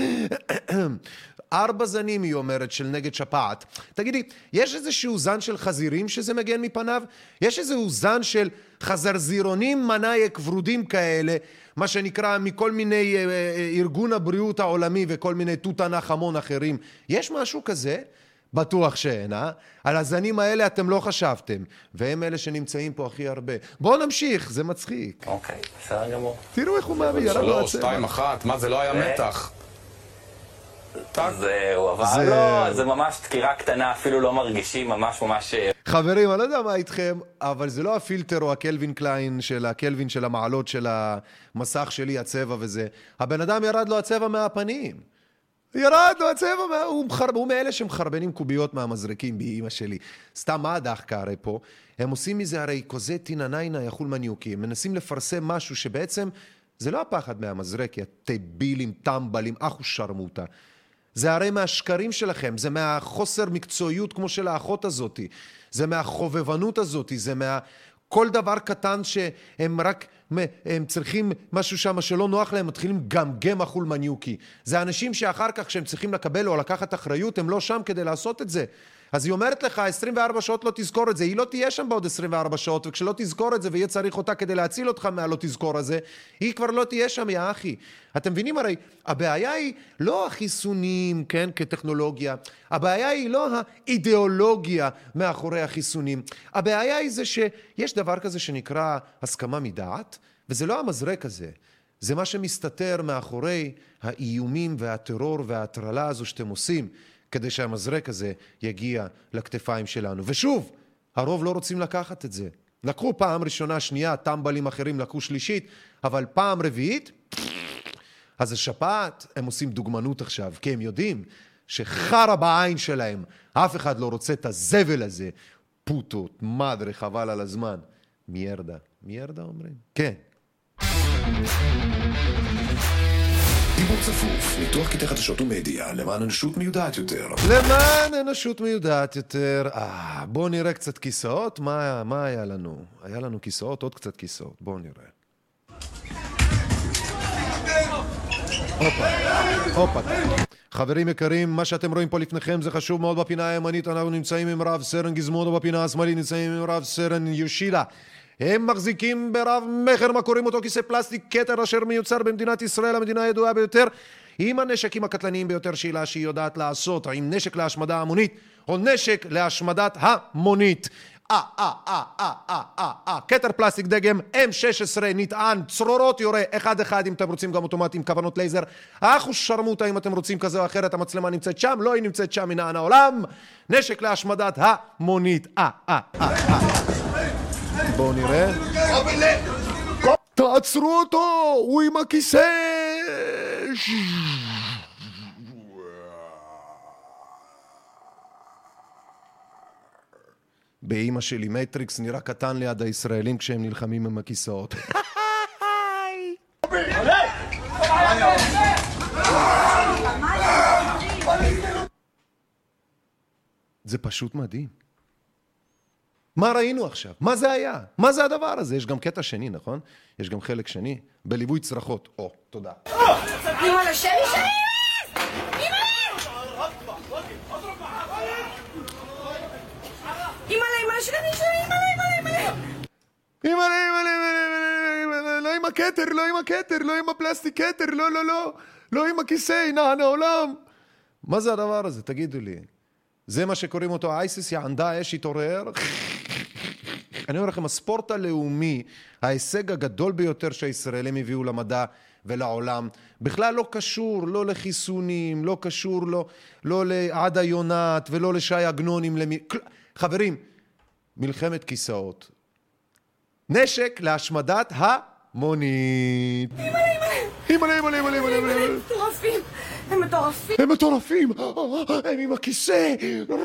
ארבע זנים, היא אומרת, של נגד שפעת. תגידי, יש איזשהו זן של חזירים שזה מגן מפניו? יש איזשהו זן של חזרזירונים מנאייק ורודים כאלה, מה שנקרא מכל מיני אה, אה, ארגון הבריאות העולמי וכל מיני תות ענך המון אחרים. יש משהו כזה? בטוח שאין, אה? על הזנים האלה אתם לא חשבתם, והם אלה שנמצאים פה הכי הרבה. בואו נמשיך, זה מצחיק. אוקיי, בסדר גמור. תראו איך הוא מאמין, ירד לו הצבע. שתיים, אחת, מה זה לא היה ו- מתח? זהו, אבל זה- לא, זה ממש דקירה קטנה, אפילו לא מרגישים, ממש ממש... אה, חברים, אני לא יודע מה איתכם, אבל זה לא הפילטר או הקלווין קליין של הקלווין של המעלות של המסך שלי, הצבע וזה. הבן אדם ירד לו הצבע מהפנים. ירד לו הצבע. הוא, מחר... הוא מאלה שמחרבנים קוביות מהמזרקים באימא שלי. סתם מה הדחקה הרי פה? הם עושים מזה הרי קוזטין הניינה יחול מניוקי. הם מנסים לפרסם משהו שבעצם זה לא הפחד מהמזרק, יא טבילים, טמבלים, אחו שרמוטה. זה הרי מהשקרים שלכם, זה מהחוסר מקצועיות כמו של האחות הזאתי, זה מהחובבנות הזאתי, זה מה... כל דבר קטן שהם רק, הם צריכים משהו שם שלא נוח להם, מתחילים לגמגם החול מניוקי. זה אנשים שאחר כך כשהם צריכים לקבל או לקחת אחריות, הם לא שם כדי לעשות את זה. אז היא אומרת לך, 24 שעות לא תזכור את זה, היא לא תהיה שם בעוד 24 שעות, וכשלא תזכור את זה ויהיה צריך אותה כדי להציל אותך מהלא תזכור הזה, היא כבר לא תהיה שם, יא אחי. אתם מבינים הרי, הבעיה היא לא החיסונים, כן, כטכנולוגיה, הבעיה היא לא האידיאולוגיה מאחורי החיסונים, הבעיה היא זה שיש דבר כזה שנקרא הסכמה מדעת, וזה לא המזרק הזה. זה מה שמסתתר מאחורי האיומים והטרור וההטרלה הזו שאתם עושים. כדי שהמזרק הזה יגיע לכתפיים שלנו. ושוב, הרוב לא רוצים לקחת את זה. לקחו פעם ראשונה, שנייה, טמבלים אחרים לקחו שלישית, אבל פעם רביעית, אז השפעת, הם עושים דוגמנות עכשיו, כי הם יודעים שחרא בעין שלהם, אף אחד לא רוצה את הזבל הזה. פוטות, מדרה, חבל על הזמן. מיירדה. מיירדה אומרים? כן. דיבור צפוף, ניתוח קטעי חדשות ומדיה למען אנושות מיודעת יותר. למען אנושות מיודעת יותר. אה, בואו נראה קצת כיסאות. מה, מה היה לנו? היה לנו כיסאות? עוד קצת כיסאות. בואו נראה. הופה, הופה. חברים יקרים, מה שאתם רואים פה לפניכם זה חשוב מאוד בפינה הימנית. אנחנו נמצאים עם רב סרן גזמודו, בפינה השמאלית נמצאים עם רב סרן יושידה. הם מחזיקים ברב מכר, מה קוראים אותו כיסא פלסטיק, כתר אשר מיוצר במדינת ישראל, המדינה הידועה ביותר, עם הנשקים הקטלניים ביותר שאלה שהיא יודעת לעשות, עם נשק להשמדה המונית, או נשק להשמדת המונית. אה, אה, אה, אה, אה, אה, אה, כתר פלסטיק דגם M16 נטען, צרורות יורה, אחד אחד אם אתם רוצים גם אוטומטי עם כוונות לייזר, אחו שרמוטה אם אתם רוצים כזה או אחרת, המצלמה נמצאת שם, לא היא נמצאת שם מנען העולם, נשק להשמדת המונית. אה, אה, אה, אה. בואו נראה. תעצרו אותו! הוא עם הכיסא! באימא שלי מטריקס נראה קטן ליד הישראלים כשהם נלחמים עם הכיסאות. זה פשוט מדהים. מה ראינו עכשיו? מה זה היה? מה זה הדבר הזה? יש גם קטע שני, נכון? יש גם חלק שני, בליווי צרחות. או, תודה. אימא'לה, שלי שלי! אימא'לה, לא עם הכתר, לא עם הכתר, לא עם הפלסטיק כתר, לא, לא, לא, לא עם הכיסא, נען העולם. מה זה הדבר הזה? תגידו לי. זה מה שקוראים אותו אייסיס, יען דאעש, התעורר? אני אומר לכם, הספורט הלאומי, ההישג הגדול ביותר שהישראלים הביאו למדע ולעולם, בכלל לא קשור לא לחיסונים, לא קשור לא, לא לעדה יונת ולא לשי עגנונים. למי... חברים, מלחמת כיסאות. נשק להשמדת המונית. אימא'לה, אימא'לה. אימא'לה, אימא'לה, אימא'לה, אימא'לה. מטורפים! הם מטורפים! הם מטורפים! הם עם הכיסא!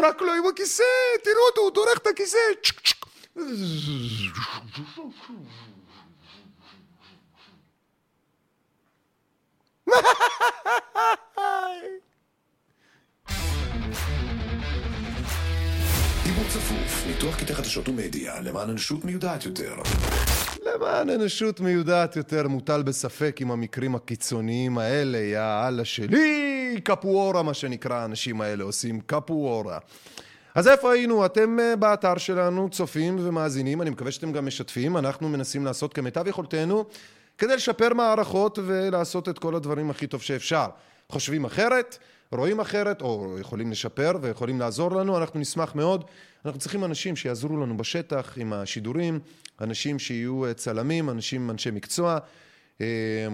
רק לא עם הכיסא! תראו אותו, הוא דורך את הכיסא! צ'ק צ'ק. דיבור צפוף, ניתוח קטעי חדשות ומדיה למען אנושות מיודעת יותר. למען אנושות מיודעת יותר מוטל בספק אם המקרים הקיצוניים האלה, יא אללה שלי, קפואורה מה שנקרא, האנשים האלה עושים קפואורה. אז איפה היינו? אתם אה, באתר שלנו צופים ומאזינים, אני מקווה שאתם גם משתפים, אנחנו מנסים לעשות כמיטב יכולתנו כדי לשפר מערכות ולעשות את כל הדברים הכי טוב שאפשר. חושבים אחרת, רואים אחרת, או יכולים לשפר ויכולים לעזור לנו, אנחנו נשמח מאוד. אנחנו צריכים אנשים שיעזרו לנו בשטח עם השידורים, אנשים שיהיו אה, צלמים, אנשים אנשי מקצוע, אה,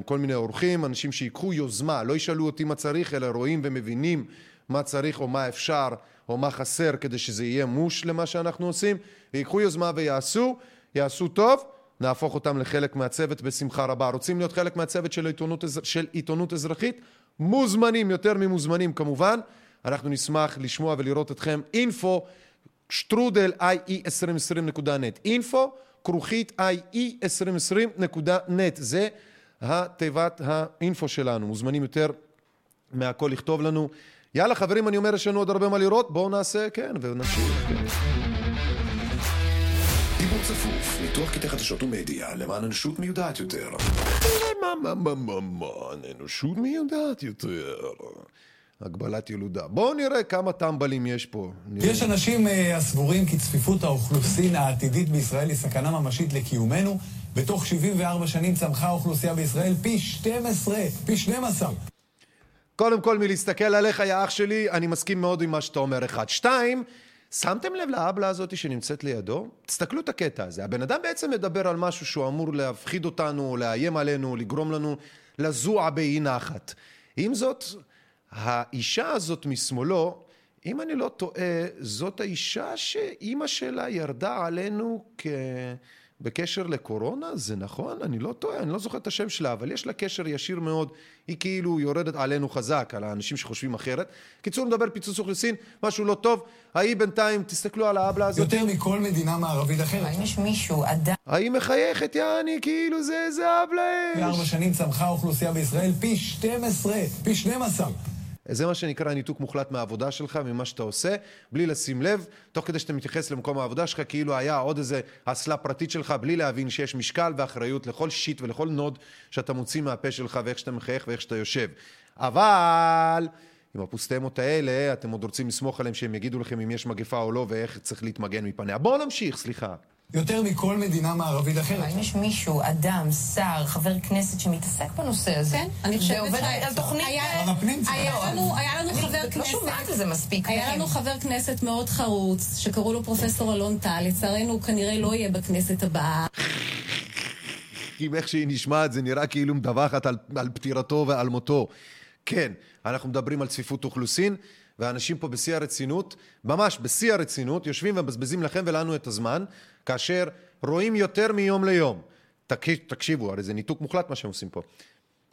כל מיני אורחים, אנשים שיקחו יוזמה, לא ישאלו אותי מה צריך, אלא רואים ומבינים מה צריך או מה אפשר או מה חסר כדי שזה יהיה מוש למה שאנחנו עושים, ויקחו יוזמה ויעשו, יעשו טוב, נהפוך אותם לחלק מהצוות בשמחה רבה. רוצים להיות חלק מהצוות של עיתונות, של עיתונות אזרחית? מוזמנים, יותר ממוזמנים כמובן. אנחנו נשמח לשמוע ולראות אתכם. אינפו, שטרודל ie2020.net. אינפו, כרוכית ie2020.net. זה התיבת האינפו שלנו. מוזמנים יותר מהכל לכתוב לנו. יאללה חברים, אני אומר, יש לנו עוד הרבה מה לראות, בואו נעשה, כן, ונמשיך. כן. דיבור צפוף, ניתוח קטעי חדשות ומדיה למען אנושות מיודעת יותר. מה, מה, מה, מה, מה, אנושות מי יודעת יותר. הגבלת ילודה. בואו נראה כמה טמבלים יש פה. נראה. יש אנשים אה, הסבורים כי צפיפות האוכלוסין העתידית בישראל היא סכנה ממשית לקיומנו. בתוך 74 שנים צמחה האוכלוסייה בישראל פי 12, פי 12. קודם כל, מלהסתכל עליך, יא אח שלי, אני מסכים מאוד עם מה שאתה אומר, אחד. שתיים, שמתם לב לאבלה הזאת שנמצאת לידו? תסתכלו את הקטע הזה. הבן אדם בעצם מדבר על משהו שהוא אמור להפחיד אותנו, או לאיים עלינו, לגרום לנו לזוע באי נחת. עם זאת, האישה הזאת משמאלו, אם אני לא טועה, זאת האישה שאימא שלה ירדה עלינו כ... בקשר לקורונה, זה נכון? אני לא טועה, אני לא זוכר את השם שלה, אבל יש לה קשר ישיר מאוד. היא כאילו יורדת עלינו חזק, על האנשים שחושבים אחרת. קיצור, נדבר פיצוץ אוכלוסין, משהו לא טוב. ההיא בינתיים, תסתכלו על האבלה הזאת. יותר מכל מדינה מערבית אחרת. האם יש מישהו, אדם, ההיא מחייכת, יעני, כאילו זה, זה אבלה בארבע שנים צמחה האוכלוסייה בישראל פי 12, פי 12. זה מה שנקרא ניתוק מוחלט מהעבודה שלך וממה שאתה עושה, בלי לשים לב, תוך כדי שאתה מתייחס למקום העבודה שלך כאילו היה עוד איזה אסלה פרטית שלך, בלי להבין שיש משקל ואחריות לכל shit ולכל נאד שאתה מוציא מהפה שלך ואיך שאתה מחייך ואיך שאתה יושב. אבל עם הפוסטמות האלה, אתם עוד רוצים לסמוך עליהם שהם יגידו לכם אם יש מגפה או לא ואיך צריך להתמגן מפניה. בואו נמשיך, סליחה. יותר מכל מדינה מערבית אחרת. האם יש מישהו, אדם, שר, חבר כנסת שמתעסק בנושא הזה? כן, אני חושבת על תוכנית... היה- לנו- היה לנו אני חבר לא שומעת כנסת, על זה מספיק. היה לנו חבר כנסת מאוד חרוץ, שקראו לו פרופסור אלון טל, לצערנו הוא כנראה לא יהיה בכנסת הבאה. אם איך שהיא נשמעת זה נראה כאילו מדווחת על, על פטירתו ועל מותו. כן, אנחנו מדברים על צפיפות אוכלוסין, ואנשים פה בשיא הרצינות, ממש בשיא הרצינות, יושבים ומבזבזים לכם ולנו את הזמן, כאשר רואים יותר מיום ליום. תק, תקשיבו, הרי זה ניתוק מוחלט מה שהם עושים פה.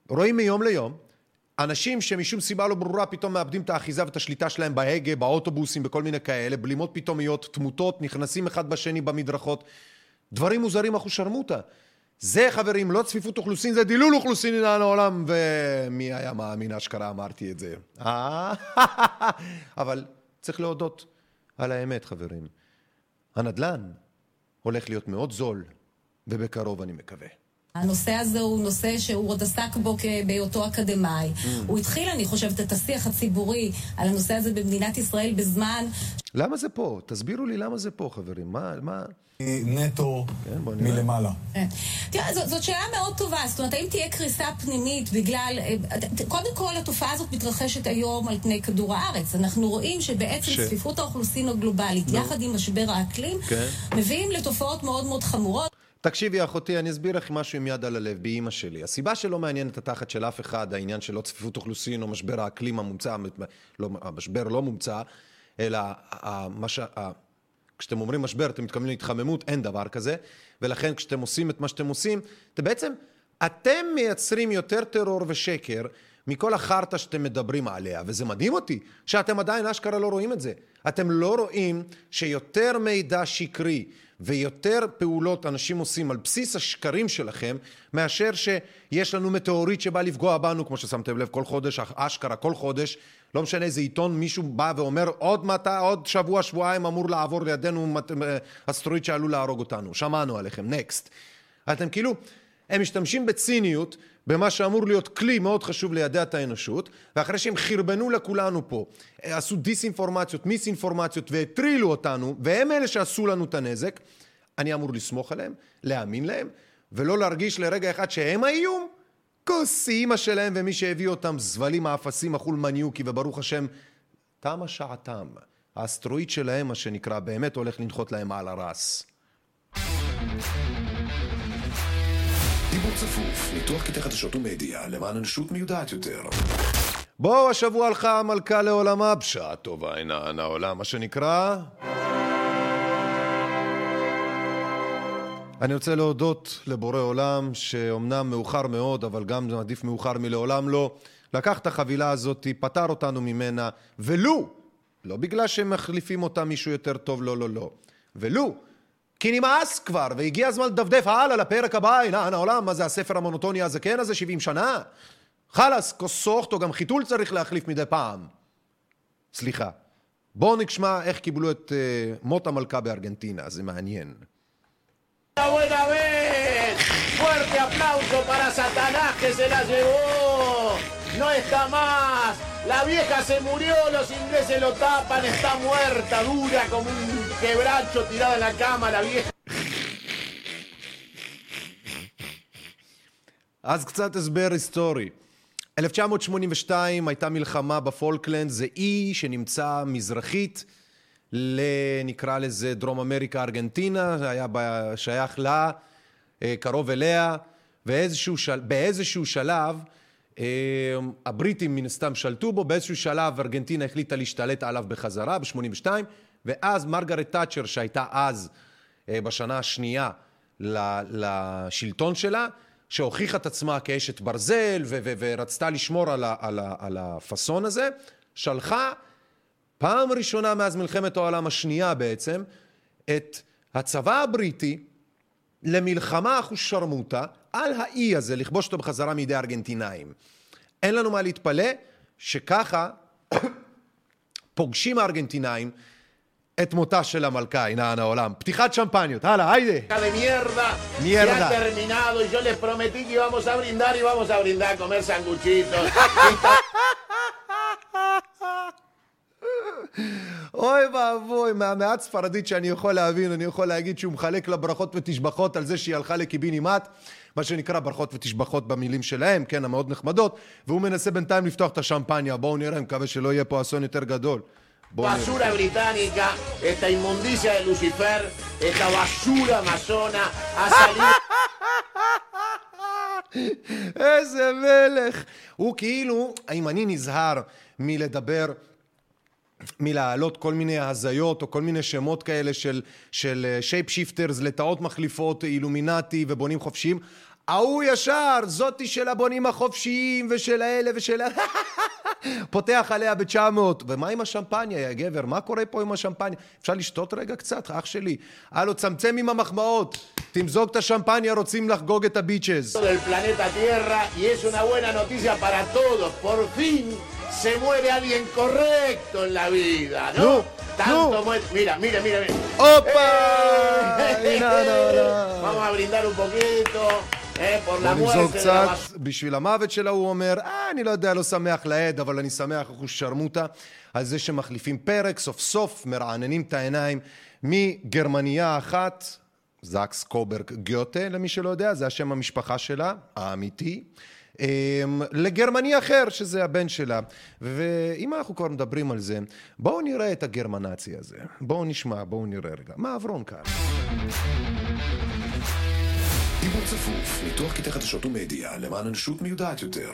רואים מיום ליום, אנשים שמשום סיבה לא ברורה פתאום מאבדים את האחיזה ואת השליטה שלהם בהגה, באוטובוסים, בכל מיני כאלה, בלימות פתאומיות, תמותות, נכנסים אחד בשני במדרכות. דברים מוזרים אחושרמוטה. זה חברים, לא צפיפות אוכלוסין, זה דילול אוכלוסין לאן העולם, ומי היה מאמין אשכרה אמרתי את זה. אה? אבל צריך להודות על האמת חברים. הנדל"ן הולך להיות מאוד זול, ובקרוב אני מקווה. הנושא הזה הוא נושא שהוא עוד עסק בו בהיותו אקדמאי. הוא התחיל, אני חושבת, את השיח הציבורי על הנושא הזה במדינת ישראל בזמן למה זה פה? תסבירו לי למה זה פה חברים. מה, מה? נטו כן. מלמעלה. כן. תראה, זאת, שאלה מאוד טובה, זאת אומרת, האם תהיה קריסה פנימית בגלל... אה, קודם כל, התופעה הזאת מתרחשת היום על פני כדור הארץ. אנחנו רואים שבעצם צפיפות האוכלוסין הגלובלית, יחד עם משבר האקלים, כן. מביאים לתופעות מאוד מאוד חמורות. תקשיבי אחותי, אני אסביר לך משהו עם יד על הלב, באימא שלי. הסיבה שלא מעניין את התחת של אף אחד, העניין של לא צפיפות אוכלוסין או משבר האקלים המומצא, לא, המשבר לא מומצא, אלא ה- מה ש... ה- כשאתם אומרים משבר, אתם מתכוונים להתחממות, אין דבר כזה. ולכן כשאתם עושים את מה שאתם עושים, אתם בעצם, אתם מייצרים יותר טרור ושקר מכל החרטא שאתם מדברים עליה, וזה מדהים אותי שאתם עדיין אשכרה לא רואים את זה. אתם לא רואים שיותר מידע שקרי ויותר פעולות אנשים עושים על בסיס השקרים שלכם, מאשר שיש לנו מטאוריט שבא לפגוע בנו, כמו ששמתם לב, כל חודש, אשכרה כל חודש, לא משנה איזה עיתון, מישהו בא ואומר עוד מתי, עוד שבוע, שבועיים אמור לעבור לידינו אסטרואיד שעלול להרוג אותנו. שמענו עליכם, נקסט. אתם כאילו, הם משתמשים בציניות במה שאמור להיות כלי מאוד חשוב לידע את האנושות, ואחרי שהם חרבנו לכולנו פה, עשו דיסאינפורמציות, מיסאינפורמציות והטרילו אותנו, והם אלה שעשו לנו את הנזק, אני אמור לסמוך עליהם, להאמין להם, ולא להרגיש לרגע אחד שהם האיום? כוס אימא שלהם ומי שהביא אותם, זבלים האפסים, החול מניוקי, וברוך השם, תמה שעתם. האסטרואיד שלהם, מה שנקרא, באמת הולך לנחות להם על הרס. דיבור צפוף, ניתוח קטעי חדשות ומדיה למען אנושות מיודעת יותר. בואו, השבוע הלכה המלכה לעולמה, בשעה טובה עינן העולם, מה שנקרא... אני רוצה להודות לבורא עולם, שאומנם מאוחר מאוד, אבל גם עדיף מאוחר מלעולם לא, לקח את החבילה הזאת, פטר אותנו ממנה, ולו, לא בגלל שהם מחליפים אותה מישהו יותר טוב, לא, לא, לא, ולו, כי נמאס כבר, והגיע הזמן לדפדף הלאה לפרק הבא, עינן העולם, מה זה הספר המונוטוני הזקן הזה, 70 שנה? חלאס, כוסוכטו, גם חיתול צריך להחליף מדי פעם. סליחה. בואו נשמע איך קיבלו את uh, מות המלכה בארגנטינה, זה מעניין. buena vez! Fuerte aplauso para Satanás que se la llevó. No está más. La vieja se murió, los ingleses lo tapan, está muerta, dura como un quebracho tirada en la cama, la vieja. אז קצת הסבר היסטורי. 1982 הייתה מלחמה בפולקלנד, זה אי שנמצא מזרחית ל... נקרא לזה דרום אמריקה ארגנטינה, זה היה שייך לה, אה, קרוב אליה, ובאיזשהו של... שלב הבריטים מן הסתם שלטו בו, באיזשהו שלב ארגנטינה החליטה להשתלט עליו בחזרה ב-82, ואז מרגרט תאצ'ר שהייתה אז אה, בשנה השנייה לשלטון שלה, שהוכיחה את עצמה כאשת ברזל ו- ו- ורצתה לשמור על, ה- על, ה- על הפאסון הזה, שלחה פעם ראשונה מאז מלחמת העולם השנייה בעצם את הצבא הבריטי למלחמה אחושרמוטה על האי הזה, לכבוש אותו בחזרה מידי הארגנטינאים. אין לנו מה להתפלא שככה פוגשים הארגנטינאים את מותה של המלכה, עינן העולם. פתיחת שמפניות, הלאה, היידה. de mierda, אוי ואבוי, מהמעט ספרדית שאני יכול להבין, אני יכול להגיד שהוא מחלק לה ברכות ותשבחות על זה שהיא הלכה לקיבינימט, מה שנקרא ברכות ותשבחות במילים שלהם, כן, המאוד נחמדות, והוא מנסה בינתיים לפתוח את השמפניה, בואו נראה, מקווה שלא יהיה פה אסון יותר גדול. basura británica, esta inmundicia de Lucifer, esta basura amazona ha salido איזה מלך! הוא כאילו, אם אני נזהר מלדבר, מלהעלות כל מיני הזיות או כל מיני שמות כאלה של, של shape shifters, לטאות מחליפות, אילומינטי ובונים חופשיים, ההוא ישר, זאתי של הבונים החופשיים ושל האלה ושל. פותח עליה ב-900. ומה עם השמפניה, יא גבר? מה קורה פה עם השמפניה? אפשר לשתות רגע קצת, אח שלי? הלו, צמצם עם המחמאות. תמזוג את השמפניה, רוצים לחגוג את הביצ'ז. Se muere alguien correcto en la vida, ¿no? No, Tanto no. muere. Mira, mira, mira, mira. הופה! ¡Eh! הנה העולם. Vamos a brindar un poquito eh, por la בוא נמזוג קצת. בשביל המוות שלה, הוא אומר, אה, אני לא יודע, לא שמח לעד, אבל אני שמח אחוז שרמוטה על זה שמחליפים פרק, סוף סוף מרעננים את העיניים מגרמניה אחת, זקס קוברג גוטה, למי שלא יודע, זה השם המשפחה שלה, האמיתי. אמ, לגרמני אחר, שזה הבן שלה. ואם אנחנו כבר מדברים על זה, בואו נראה את הגרמנצי הזה. בואו נשמע, בואו נראה רגע. מה עברון כאן? דיבור צפוף, ניתוח קטעי חדשות ומדיה למען אנושות מיודעת יותר.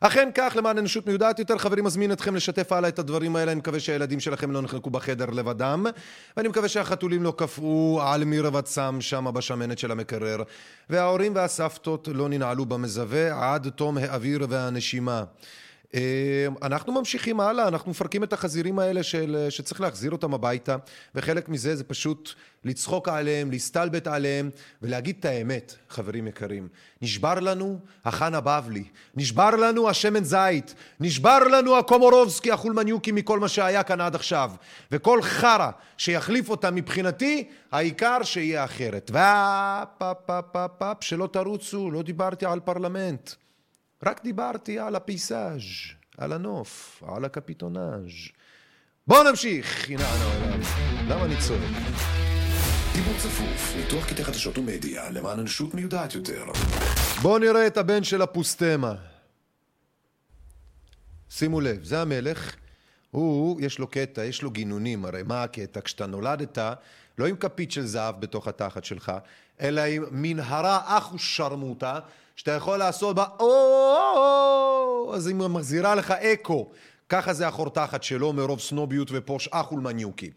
אכן כך, למען אנושות מיודעת יותר, חברים, מזמין אתכם לשתף הלאה את הדברים האלה. אני מקווה שהילדים שלכם לא נחנקו בחדר לבדם, ואני מקווה שהחתולים לא קפאו על מרבצם שם בשמנת של המקרר, וההורים והסבתות לא ננעלו במזווה עד תום האוויר והנשימה. אה, אנחנו ממשיכים הלאה, אנחנו מפרקים את החזירים האלה של, שצריך להחזיר אותם הביתה, וחלק מזה זה פשוט לצחוק עליהם, להסתלבט עליהם, ולהגיד את האמת, חברים יקרים. נשבר לנו החנה הבבלי, נשבר לנו השמן זית, נשבר לנו הקומורובסקי החולמניוקי מכל מה שהיה כאן עד עכשיו, וכל חרא שיחליף אותם מבחינתי, העיקר שיהיה אחרת. והפ, פ, פ, פ, שלא תרוצו, לא דיברתי על פרלמנט. רק דיברתי על הפייסאז', על הנוף, על הקפיטונאז'. בואו נמשיך! הנה העולם. למה אני צועק? דיבור צפוף, ניתוח קטעי חדשות ומדיה למען אנושות מיודעת יותר. בואו נראה את הבן של הפוסטמה. שימו לב, זה המלך. הוא, יש לו קטע, יש לו גינונים, הרי מה הקטע? כשאתה נולדת, לא עם כפית של זהב בתוך התחת שלך, אלא עם מנהרה אחו שרמוטה, שאתה יכול לעשות בה או אז היא מחזירה לך אקו. ככה זה החור תחת שלו מרוב סנוביות ופוש אחול מניוקי.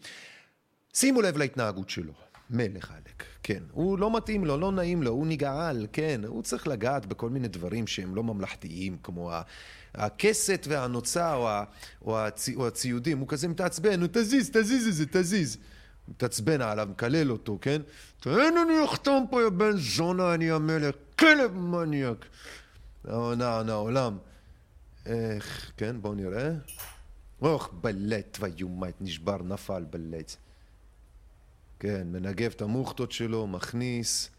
שימו לב להתנהגות שלו. מלך עלק, כן. הוא לא מתאים לו, לא נעים לו, הוא נגעל, כן. הוא צריך לגעת בכל מיני דברים שהם לא ממלכתיים, כמו הכסת והנוצה או, הצי, או הציודים. הוא כזה מתעצבן, תזיז, תזיז את זה, תזיז. מתעצבן עליו, מקלל אותו, כן? תן אני אחתום פה, יא בן זונה, אני המלך, כלב מניאק. העונה, העולם. איך, כן, בואו נראה. אוח, בלט, ויומט, נשבר, נפל, בלט. כן, מנגב את המוכתות שלו, מכניס,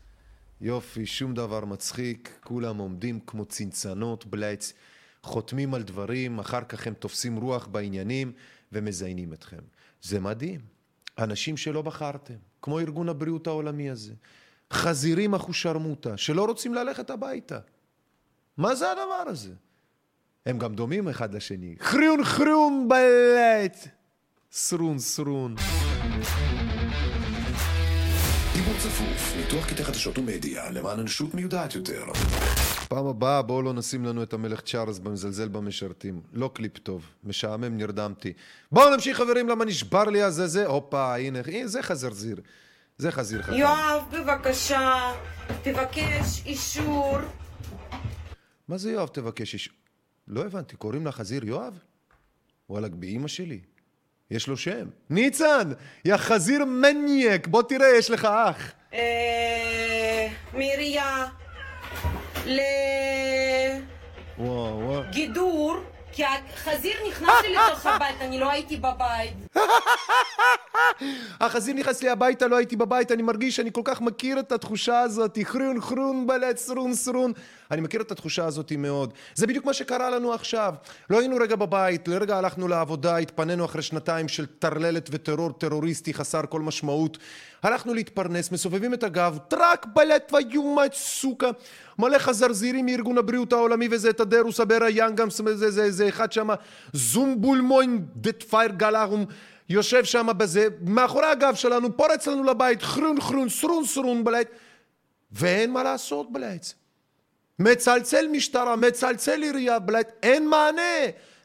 יופי, שום דבר מצחיק, כולם עומדים כמו צנצנות, בלץ, חותמים על דברים, אחר כך הם תופסים רוח בעניינים ומזיינים אתכם. זה מדהים. אנשים שלא בחרתם, כמו ארגון הבריאות העולמי הזה. חזירים אחושרמוטה, שלא רוצים ללכת הביתה. מה זה הדבר הזה? הם גם דומים אחד לשני. חריון חריון בלט! סרון סרון. דיבור צפוף, ניתוח קטעי חדשות ומדיה למען אנושות מיודעת יותר. פעם הבאה בואו לא נשים לנו את המלך צ'ארלס במזלזל במשרתים. לא קליפ טוב, משעמם, נרדמתי. בואו נמשיך חברים, למה נשבר לי הזה זה? הופה, הנה, הנה זה חזרזיר. זה חזיר חכם. יואב, בבקשה, תבקש אישור. מה זה יואב תבקש אישור? לא הבנתי, קוראים לה חזיר יואב? וואלכ, באימא שלי. יש לו שם. ניצן! יא חזיר מניאק! בוא תראה, יש לך אח. אה... וואו. לגידור, כי החזיר נכנס לי לתוך הבית, אני לא הייתי בבית. החזיר נכנס לי הביתה, לא הייתי בבית, אני מרגיש שאני כל כך מכיר את התחושה הזאת, חרון חרון בלט סרון סרון. אני מכיר את התחושה הזאת מאוד. זה בדיוק מה שקרה לנו עכשיו. לא היינו רגע בבית, לרגע הלכנו לעבודה, התפנינו אחרי שנתיים של טרללת וטרור טרוריסטי חסר כל משמעות. הלכנו להתפרנס, מסובבים את הגב, טראק בלט ויומת סוכה. מלא חזרזירים מארגון הבריאות העולמי וזה תדרוס אברה יאנגם, זה, זה, זה, אחד שם, זומבול מוין דת פייר גלארום. יושב שם בזה, מאחורי הגב שלנו, פורץ לנו לבית, חרון חרון, סרון סרון בלייט, ואין מה לעשות בלייט. מצלצל משטרה, מצלצל עירייה בלייט, אין מענה.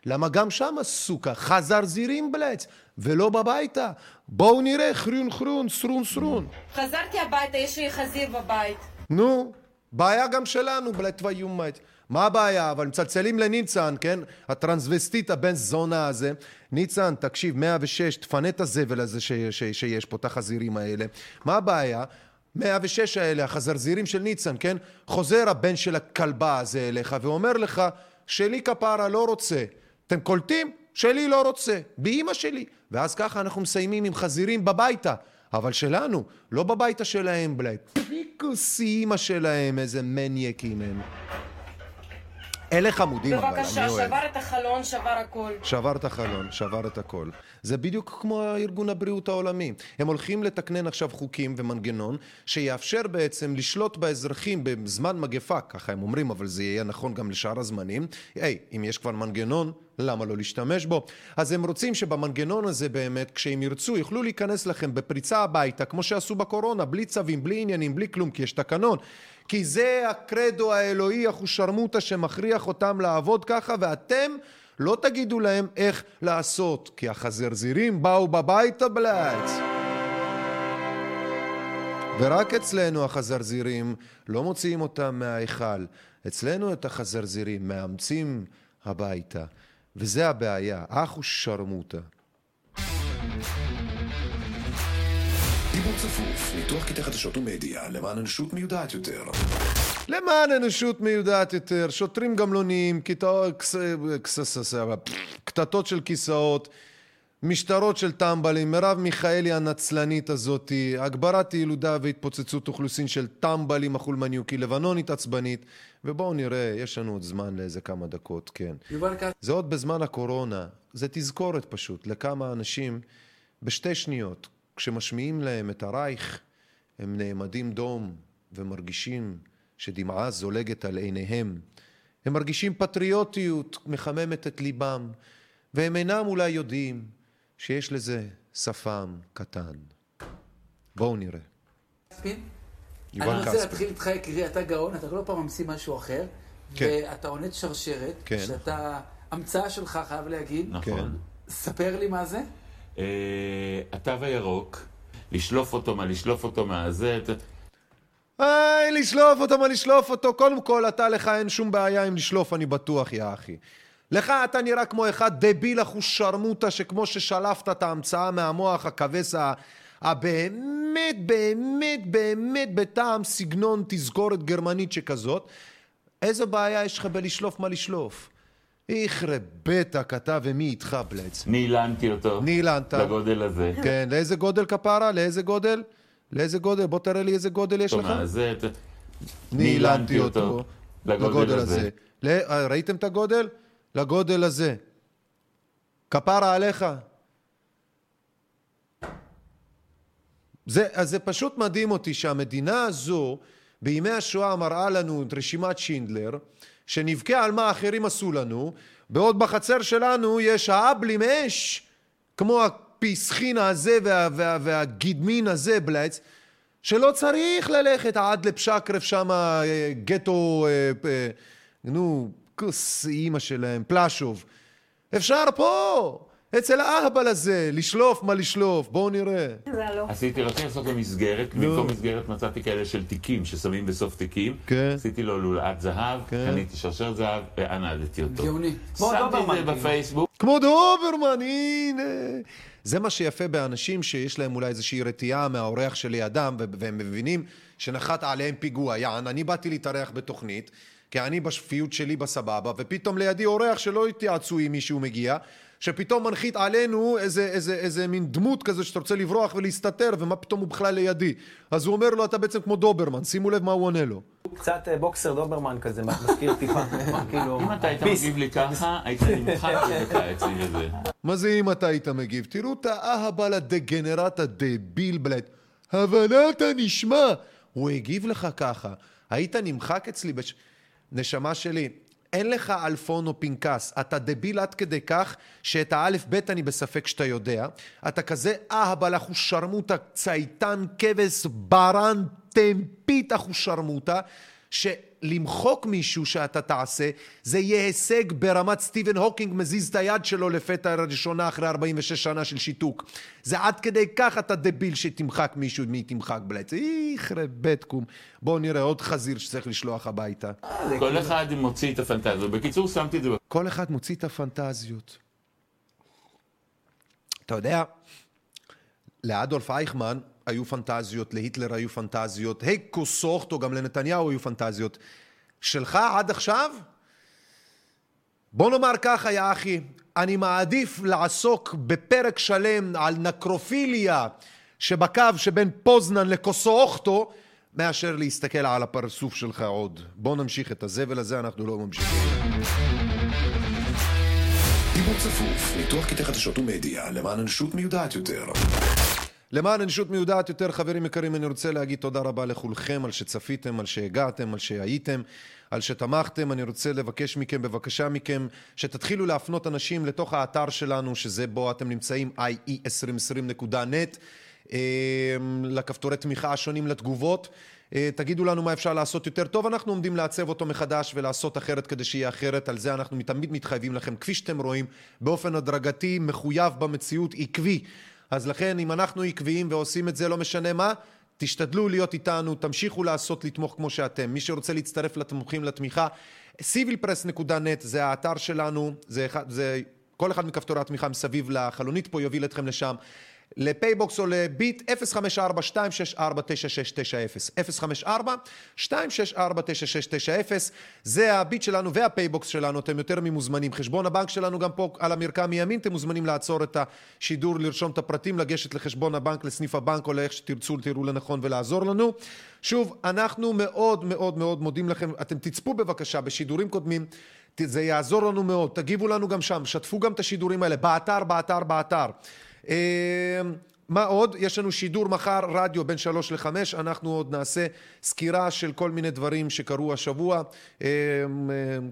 למה גם שם סוכה, חזרזירים בלייט, ולא בביתה. בואו נראה, חרון חרון, סרון סרון. חזרתי הביתה, יש לי חזיר בבית. נו, בעיה גם שלנו, בלית ויומית. מה הבעיה? אבל מצלצלים לניצן, כן? הטרנסווסטיט הבן זונה הזה. ניצן, תקשיב, 106, תפנה את הזבל הזה ש- ש- שיש פה, את החזירים האלה. מה הבעיה? 106 האלה, החזרזירים של ניצן, כן? חוזר הבן של הכלבה הזה אליך ואומר לך, שלי כפרה לא רוצה. אתם קולטים? שלי לא רוצה. באימא שלי. ואז ככה אנחנו מסיימים עם חזירים בביתה. אבל שלנו, לא בביתה שלהם, בלי פריקוס אימא שלהם, איזה מניאקים הם. אלה חמודים אבל, אני בבקשה, אוהב. שבר את החלון, שבר הכל. שבר את החלון, שבר את הכל. זה בדיוק כמו ארגון הבריאות העולמי. הם הולכים לתקנן עכשיו חוקים ומנגנון שיאפשר בעצם לשלוט באזרחים בזמן מגפה, ככה הם אומרים, אבל זה יהיה נכון גם לשאר הזמנים. היי, אם יש כבר מנגנון, למה לא להשתמש בו? אז הם רוצים שבמנגנון הזה באמת, כשהם ירצו, יוכלו להיכנס לכם בפריצה הביתה, כמו שעשו בקורונה, בלי צווים, בלי עניינים, בלי כלום, כי יש תקנון. כי זה הקרדו האלוהי אחושרמוטה שמכריח אותם לעבוד ככה, ואתם לא תגידו להם איך לעשות, כי החזרזירים באו בביתה בלעץ. ורק אצלנו החזרזירים לא מוציאים אותם מההיכל. אצלנו את החזרזירים מאמצים הביתה, וזה הבעיה, אחו שרמוטה. דיבור צפוף, ניתוח קטעי חדשות ומדיה למען אנושות מיודעת יותר. למען אנושות מיודעת יותר, שוטרים גמלוניים, קטטות של כיסאות, משטרות של טמבלים, מרב מיכאלי הנצלנית הזאתי, הגברת ילודה והתפוצצות אוכלוסין של טמבלים החולמניוקי, לבנונית עצבנית, ובואו נראה, יש לנו עוד זמן לאיזה כמה דקות, כן. זה עוד בזמן הקורונה, זה תזכורת פשוט לכמה אנשים בשתי שניות, כשמשמיעים להם את הרייך, הם נעמדים דום ומרגישים שדמעה זולגת על עיניהם. הם מרגישים פטריוטיות מחממת את ליבם, והם אינם אולי יודעים שיש לזה שפם קטן. בואו נראה. אני רוצה. להתחיל איתך, יקירי, אתה גאון, אתה כל פעם ממציא משהו אחר. כן. ואתה עונד שרשרת, כן. שאתה, המצאה שלך, חייב להגיד. נכון. ספר לי מה זה. אה, התו הירוק, לשלוף אותו מה, לשלוף אותו מהזה, ת- היי, לשלוף אותו, מה לשלוף אותו? קודם כל, אתה, לך אין שום בעיה עם לשלוף, אני בטוח, יא אחי. לך אתה נראה כמו אחד דביל אחוש שרמוטה, שכמו ששלפת את ההמצאה מהמוח הכבש הבאמת, באמת, באמת בטעם סגנון תזכורת גרמנית שכזאת, איזה בעיה יש לך בלשלוף מה לשלוף? איכרה בטא כתב ומי איתך בלץ? נעלנתי אותו. נעלנת. לגודל הזה. כן, לאיזה גודל כפרה? לאיזה גודל? לאיזה גודל? בוא תראה לי איזה גודל יש לך. מהזה, ת- נעלנתי אותו לגודל הזה. אה, ראיתם את הגודל? לגודל הזה. כפרה עליך. זה, אז זה פשוט מדהים אותי שהמדינה הזו בימי השואה מראה לנו את רשימת שינדלר שנבכה על מה אחרים עשו לנו בעוד בחצר שלנו יש האבלים אש כמו הפיסחין הזה וה, וה, והגידמין הזה בלייץ שלא צריך ללכת עד לפשקרף שם אה, גטו אה, אה, נו כוס אימא שלהם פלשוב. אפשר פה אצל האהבל הזה לשלוף מה לשלוף בואו נראה עשיתי, רציתי לעשות לו מסגרת. במקום מסגרת מצאתי כאלה של תיקים ששמים בסוף תיקים. כן. עשיתי לו לולאת זהב, כן. קניתי שרשרת זהב וענדתי אותו. גאוני. שמתי את זה בפייסבוק. כמו דוברמן, הנה. זה מה שיפה באנשים שיש להם אולי איזושהי רתיעה מהאורח שלידם, והם מבינים שנחת עליהם פיגוע. יען, אני באתי להתארח בתוכנית, כי אני בשפיות שלי בסבבה, ופתאום לידי אורח שלא התייעצו עם מישהו מגיע, שפתאום מנחית עלינו איזה, איזה, איזה מין דמות כזה שאתה רוצה לברוח ולהסתתר, ומה פתאום הוא בכלל לידי. אז הוא אומר לו, אתה בעצם כמו דוברמן, שימו לב מה הוא עונה לו. קצת אה, בוקסר דוברמן כזה, מזכיר טיפה. כאילו, אם אתה היית. מגיב לי ככה, היית נמחק בדקה אצלי וזה. מה זה אם אתה היית מגיב? תראו את האהבל הדגנרט הדביל בלט. הבנת הנשמע. הוא הגיב לך ככה. היית נמחק אצלי בש... נשמה שלי, אין לך אלפון או פנקס. אתה דביל עד כדי כך שאת האלף בית אני בספק שאתה יודע. אתה כזה אהבל אחושרמוטה, צייתן, כבש, ברן, טמפית אחושרמוטה. שלמחוק מישהו שאתה תעשה, זה יהיה הישג ברמת סטיבן הוקינג מזיז את היד שלו לפתע ראשונה אחרי 46 שנה של שיתוק. זה עד כדי כך אתה דביל שתמחק מישהו, מי תמחק בלעץ. איכרה בטקום. בואו נראה עוד חזיר שצריך לשלוח הביתה. כל אחד מוציא את הפנטזיה. בקיצור, שמתי את זה כל אחד מוציא את הפנטזיות. אתה יודע, לאדולף אייכמן היו פנטזיות, להיטלר היו פנטזיות, היי קוסוכטו, גם לנתניהו היו פנטזיות. שלך עד עכשיו? בוא נאמר ככה, יא אחי, אני מעדיף לעסוק בפרק שלם על נקרופיליה שבקו שבין פוזנן לקוסוכטו, מאשר להסתכל על הפרצוף שלך עוד. בוא נמשיך את הזבל הזה, אנחנו לא ממשיכים. דיבור צפוף, ניתוח קטעי חדשות ומדיה למען אנושות מיודעת יותר. למען אנושות מיודעת יותר, חברים יקרים, אני רוצה להגיד תודה רבה לכולכם על שצפיתם, על שהגעתם, על שהייתם, על שתמכתם. אני רוצה לבקש מכם, בבקשה מכם, שתתחילו להפנות אנשים לתוך האתר שלנו, שזה בו אתם נמצאים, ie2020.net, אה, לכפתורי תמיכה השונים לתגובות. אה, תגידו לנו מה אפשר לעשות יותר טוב, אנחנו עומדים לעצב אותו מחדש ולעשות אחרת כדי שיהיה אחרת, על זה אנחנו תמיד מתחייבים לכם, כפי שאתם רואים, באופן הדרגתי, מחויב במציאות, עקבי. אז לכן, אם אנחנו עקביים ועושים את זה, לא משנה מה, תשתדלו להיות איתנו, תמשיכו לעשות, לתמוך כמו שאתם. מי שרוצה להצטרף לתמוכים, לתמיכה, civilpress.net זה האתר שלנו, זה, אחד, זה כל אחד מכפתורי התמיכה מסביב לחלונית פה יוביל אתכם לשם. ל PayBox או לביט 054-264-9690 054-264-9690 זה הביט שלנו וה PayBox שלנו, אתם יותר ממוזמנים. חשבון הבנק שלנו גם פה על המרקע מימין, אתם מוזמנים לעצור את השידור, לרשום את הפרטים, לגשת לחשבון הבנק, לסניף הבנק או לאיך שתרצו, תראו לנכון ולעזור לנו. שוב, אנחנו מאוד מאוד מאוד מודים לכם, אתם תצפו בבקשה בשידורים קודמים. זה יעזור לנו מאוד, תגיבו לנו גם שם, שתפו גם את השידורים האלה, באתר, באתר, באתר. מה עוד? יש לנו שידור מחר, רדיו בין שלוש לחמש, אנחנו עוד נעשה סקירה של כל מיני דברים שקרו השבוע,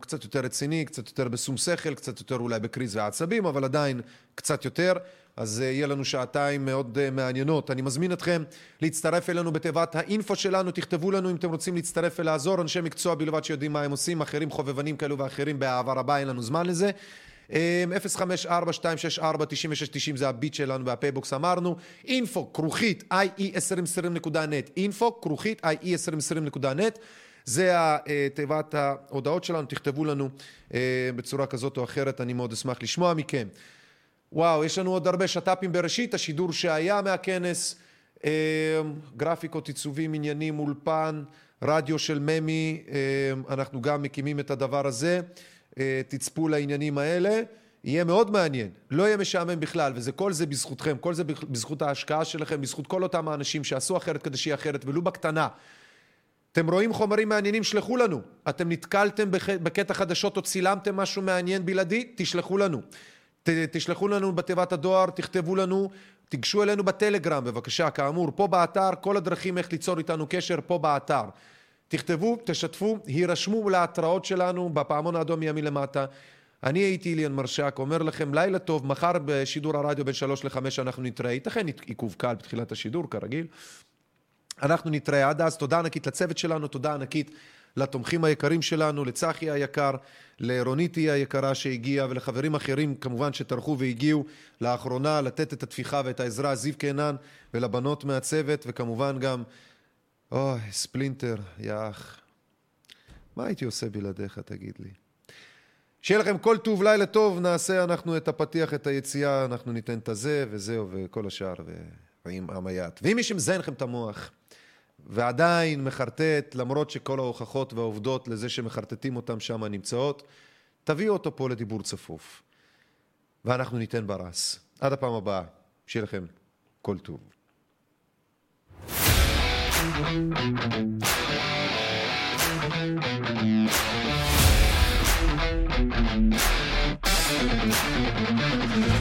קצת יותר רציני, קצת יותר בשום שכל, קצת יותר אולי בקריז ועצבים, אבל עדיין קצת יותר. אז יהיה לנו שעתיים מאוד מעניינות. אני מזמין אתכם להצטרף אלינו בתיבת האינפו שלנו, תכתבו לנו אם אתם רוצים להצטרף ולעזור, אנשי מקצוע בלבד שיודעים מה הם עושים, אחרים חובבנים כאלו ואחרים באהבה רבה, אין לנו זמן לזה. 054-264-9690 זה הביט שלנו וה PayBox אמרנו info כרוכית ie2020.net info כרוכית ie2020.net זה תיבת ההודעות שלנו, תכתבו לנו בצורה כזאת או אחרת, אני מאוד אשמח לשמוע מכם. וואו, יש לנו עוד הרבה שת"פים בראשית, השידור שהיה מהכנס, גרפיקות, עיצובים, עניינים, אולפן, רדיו של ממי, אנחנו גם מקימים את הדבר הזה. תצפו לעניינים האלה, יהיה מאוד מעניין, לא יהיה משעמם בכלל, וזה כל זה בזכותכם, כל זה בזכות ההשקעה שלכם, בזכות כל אותם האנשים שעשו אחרת כדי שיהיה אחרת, ולו בקטנה. אתם רואים חומרים מעניינים, שלחו לנו. אתם נתקלתם בקטע חדשות או צילמתם משהו מעניין בלעדי, תשלחו לנו. ת, תשלחו לנו בתיבת הדואר, תכתבו לנו, תיגשו אלינו בטלגרם בבקשה, כאמור, פה באתר, כל הדרכים איך ליצור איתנו קשר, פה באתר. תכתבו, תשתפו, הירשמו להתראות שלנו בפעמון האדום מימין למטה. אני הייתי איליאן מרשק, אומר לכם לילה טוב, מחר בשידור הרדיו בין שלוש לחמש אנחנו נתראה, ייתכן עיכוב קל בתחילת השידור כרגיל. אנחנו נתראה עד אז, תודה ענקית לצוות שלנו, תודה ענקית לתומכים היקרים שלנו, לצחי היקר, לרוניטי היקרה שהגיעה ולחברים אחרים כמובן שטרחו והגיעו לאחרונה לתת את התפיחה ואת העזרה, זיו קינן ולבנות מהצוות וכמובן גם אוי, ספלינטר, יא. מה הייתי עושה בלעדיך, תגיד לי? שיהיה לכם כל טוב, לילה טוב, נעשה אנחנו את הפתיח, את היציאה, אנחנו ניתן את הזה וזהו, וכל השאר, ועם עמיית. ואם מי שמזיין לכם את המוח, ועדיין מחרטט, למרות שכל ההוכחות והעובדות לזה שמחרטטים אותם שם נמצאות, תביאו אותו פה לדיבור צפוף. ואנחנו ניתן ברס. עד הפעם הבאה, שיהיה לכם כל טוב. Thank you.